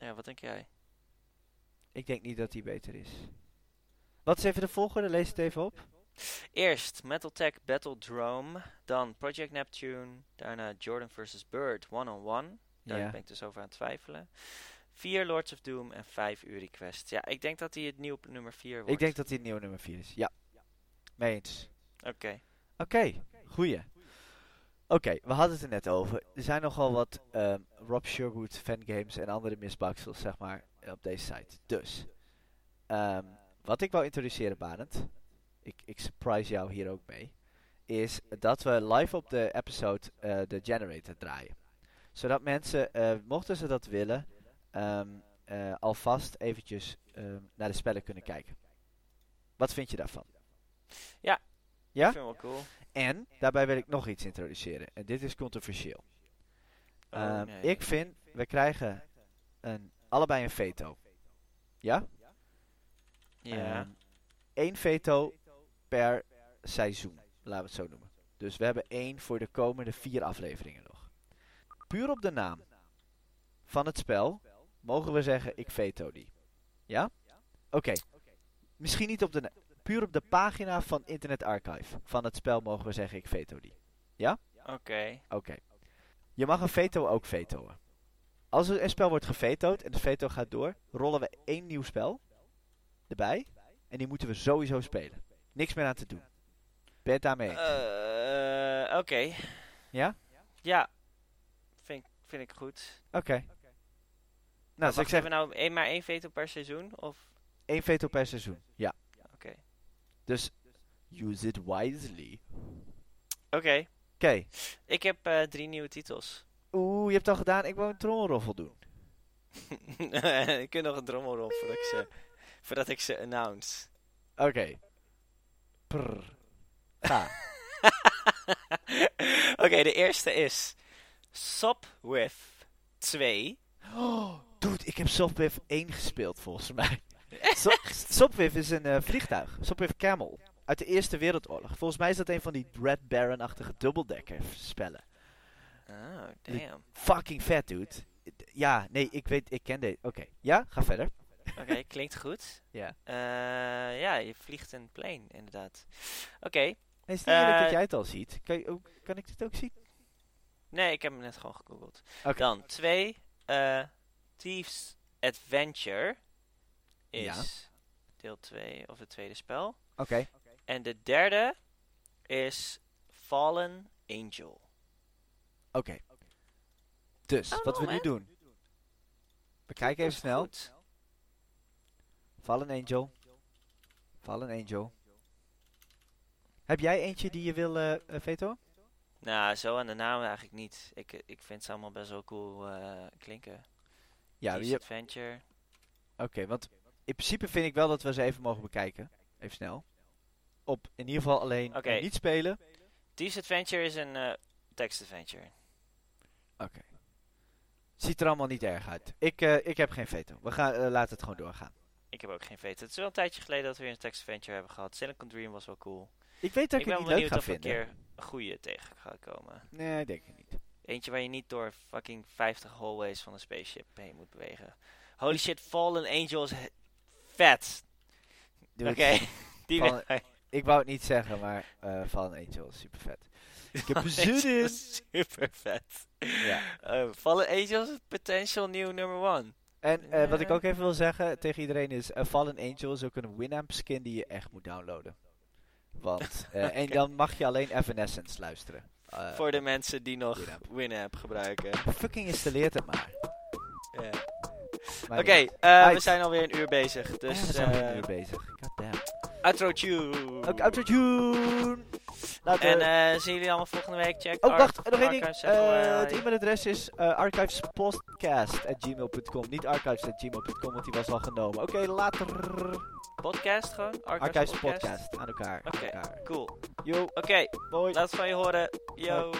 Ja, wat denk jij? Ik denk niet dat die beter is. Wat is even de volgende? Lees het even op. Eerst Metal Tech Battle Drome. Dan Project Neptune. Daarna Jordan vs. Bird One on One. Daar Ja. ben ik dus over aan het twijfelen. 4 Lords of Doom en 5 Uri Quest. Ja, ik denk dat hij het nieuw nummer 4 wordt. Ik denk dat hij het nieuwe nummer 4 is. Ja. Mee eens. Oké. Oké, goeie. Oké, we hadden het er net over. Er zijn nogal wat ehm, Rob Sherwood fangames en andere misbaksels, zeg maar, op deze site. Dus, ehm, wat ik wou introduceren, Barend, ik, ik surprise jou hier ook mee, is dat we live op de episode eh, de generator draaien. Zodat mensen, eh, mochten ze dat willen, ehm, eh, alvast eventjes naar de spellen kunnen kijken. Wat vind je daarvan? Ja? Ik vind wel cool. En daarbij wil ik nog iets introduceren. En dit is controversieel. Oh, Ehm, nee. Ik vind, we krijgen een, allebei een veto. Ja? Ja. Eén veto per seizoen, laten we het zo noemen. Dus we hebben één voor de komende vier afleveringen nog. Puur op de naam van het spel mogen we zeggen, ik veto die. Ja? Oké. Misschien niet op de... na- Puur op de pagina van Internet Archive van het spel mogen we zeggen, ik veto die. Oké. Oké. Je mag een veto ook vetoen. Als er een spel wordt gevetoed en de veto gaat door, rollen we één nieuw spel erbij. En die moeten we sowieso spelen. Niks meer aan te doen. Ben je het daarmee eens? Eh, Oké. ja? Ja. Vind, ik- vind ik goed. Oké. Nou, Nou, ik zeggen, we nou één, maar één veto per seizoen? Of? één veto per seizoen. Ja. Dus, use it wisely. Oké. Oké. Ik heb eh, drie nieuwe titels. Oeh, je hebt het al gedaan. Ik wil een trommelroffel doen. ik kan nog een drommelrol voordat ik ze, voordat ik ze announce. Oké. Prrr. Ga. Oké, de eerste is Sopwith 2. Oh, dude, ik heb Softwave 1 gespeeld volgens mij. So Sopwith is een eh, vliegtuig. Sopwith Camel. Uit de Eerste Wereldoorlog. Volgens mij is dat een van die Red Baron-achtige dubbeldekker spellen. Oh, damn. Fucking vet, dude. Ja, nee, ik weet, ik ken deze. Oké, ja, ga verder. Oké, klinkt goed. Ja. Eh, ja, je vliegt een plane, inderdaad. Oké, is het niet dat Eh, jij het al ziet? Kan, je ook, kan ik dit ook zien? nee, ik heb hem net gewoon gegoogeld. Oké. Dan twee, Thieves Adventure is Ja. deel 2 of het tweede spel. Oké. En de derde is Fallen Angel. Oké. Dus, Oh, wat we nu man. doen. We kijken even snel. Goed. Fallen Angel. Fallen Angel. Heb jij eentje die je wil, eh eh, Veto? Nou, zo aan de naam eigenlijk niet. Ik, eh, ik vind ze allemaal best wel cool klinken. Ja, je- Adventure. Oké, want in principe vind ik wel dat we ze even mogen bekijken. Even snel. Op in ieder geval alleen niet spelen. Thieves Adventure is een eh text adventure. Oké. Ziet er allemaal niet erg uit. Ik, eh, ik heb geen veto. We gaan, eh, laten het gewoon doorgaan. Ik heb ook geen veto. Het is wel een tijdje geleden dat we weer een text adventure hebben gehad. Silicon Dream was wel cool. Ik weet dat ik ik, ben het niet leuk benieuwd ga of we een vinden. keer een goede tegen gaat komen. Nee, denk ik niet. Eentje waar je niet door fucking 50 hallways van een spaceship heen moet bewegen. Holy shit, Fallen Angel is he- vet. Oké, die ik. Wou het niet zeggen, maar eh Fallen Angel is super vet. Ik heb er zin in. Super vet. Ja. Eh, Fallen Angel is potential nieuw number one. En eh, wat ik ook even wil zeggen tegen iedereen is... eh, Fallen Angel is ook een Winamp skin die je echt moet downloaden. Want, eh, En dan mag je alleen Evanescence luisteren. Eh, Voor de mensen die nog Winamp. Winamp gebruiken. Fucking installeert het maar. Ja. Oké, eh, we zijn alweer een uur bezig. Ja, Dus we zijn eh, weer nu bezig. Outro tune. Ook outro tune. En eh, zien jullie allemaal volgende week. Check Oh, wacht, nog één ding. Eh, het e-mailadres is uh, archivespodcast.gmail.com. Niet archives.gmail.com, want die was al genomen. Oké, later. podcast gewoon? Archives, Archives podcast. Aan elkaar. Oké. Cool. Yo, Oké, hoi. laat het van je horen. Yo.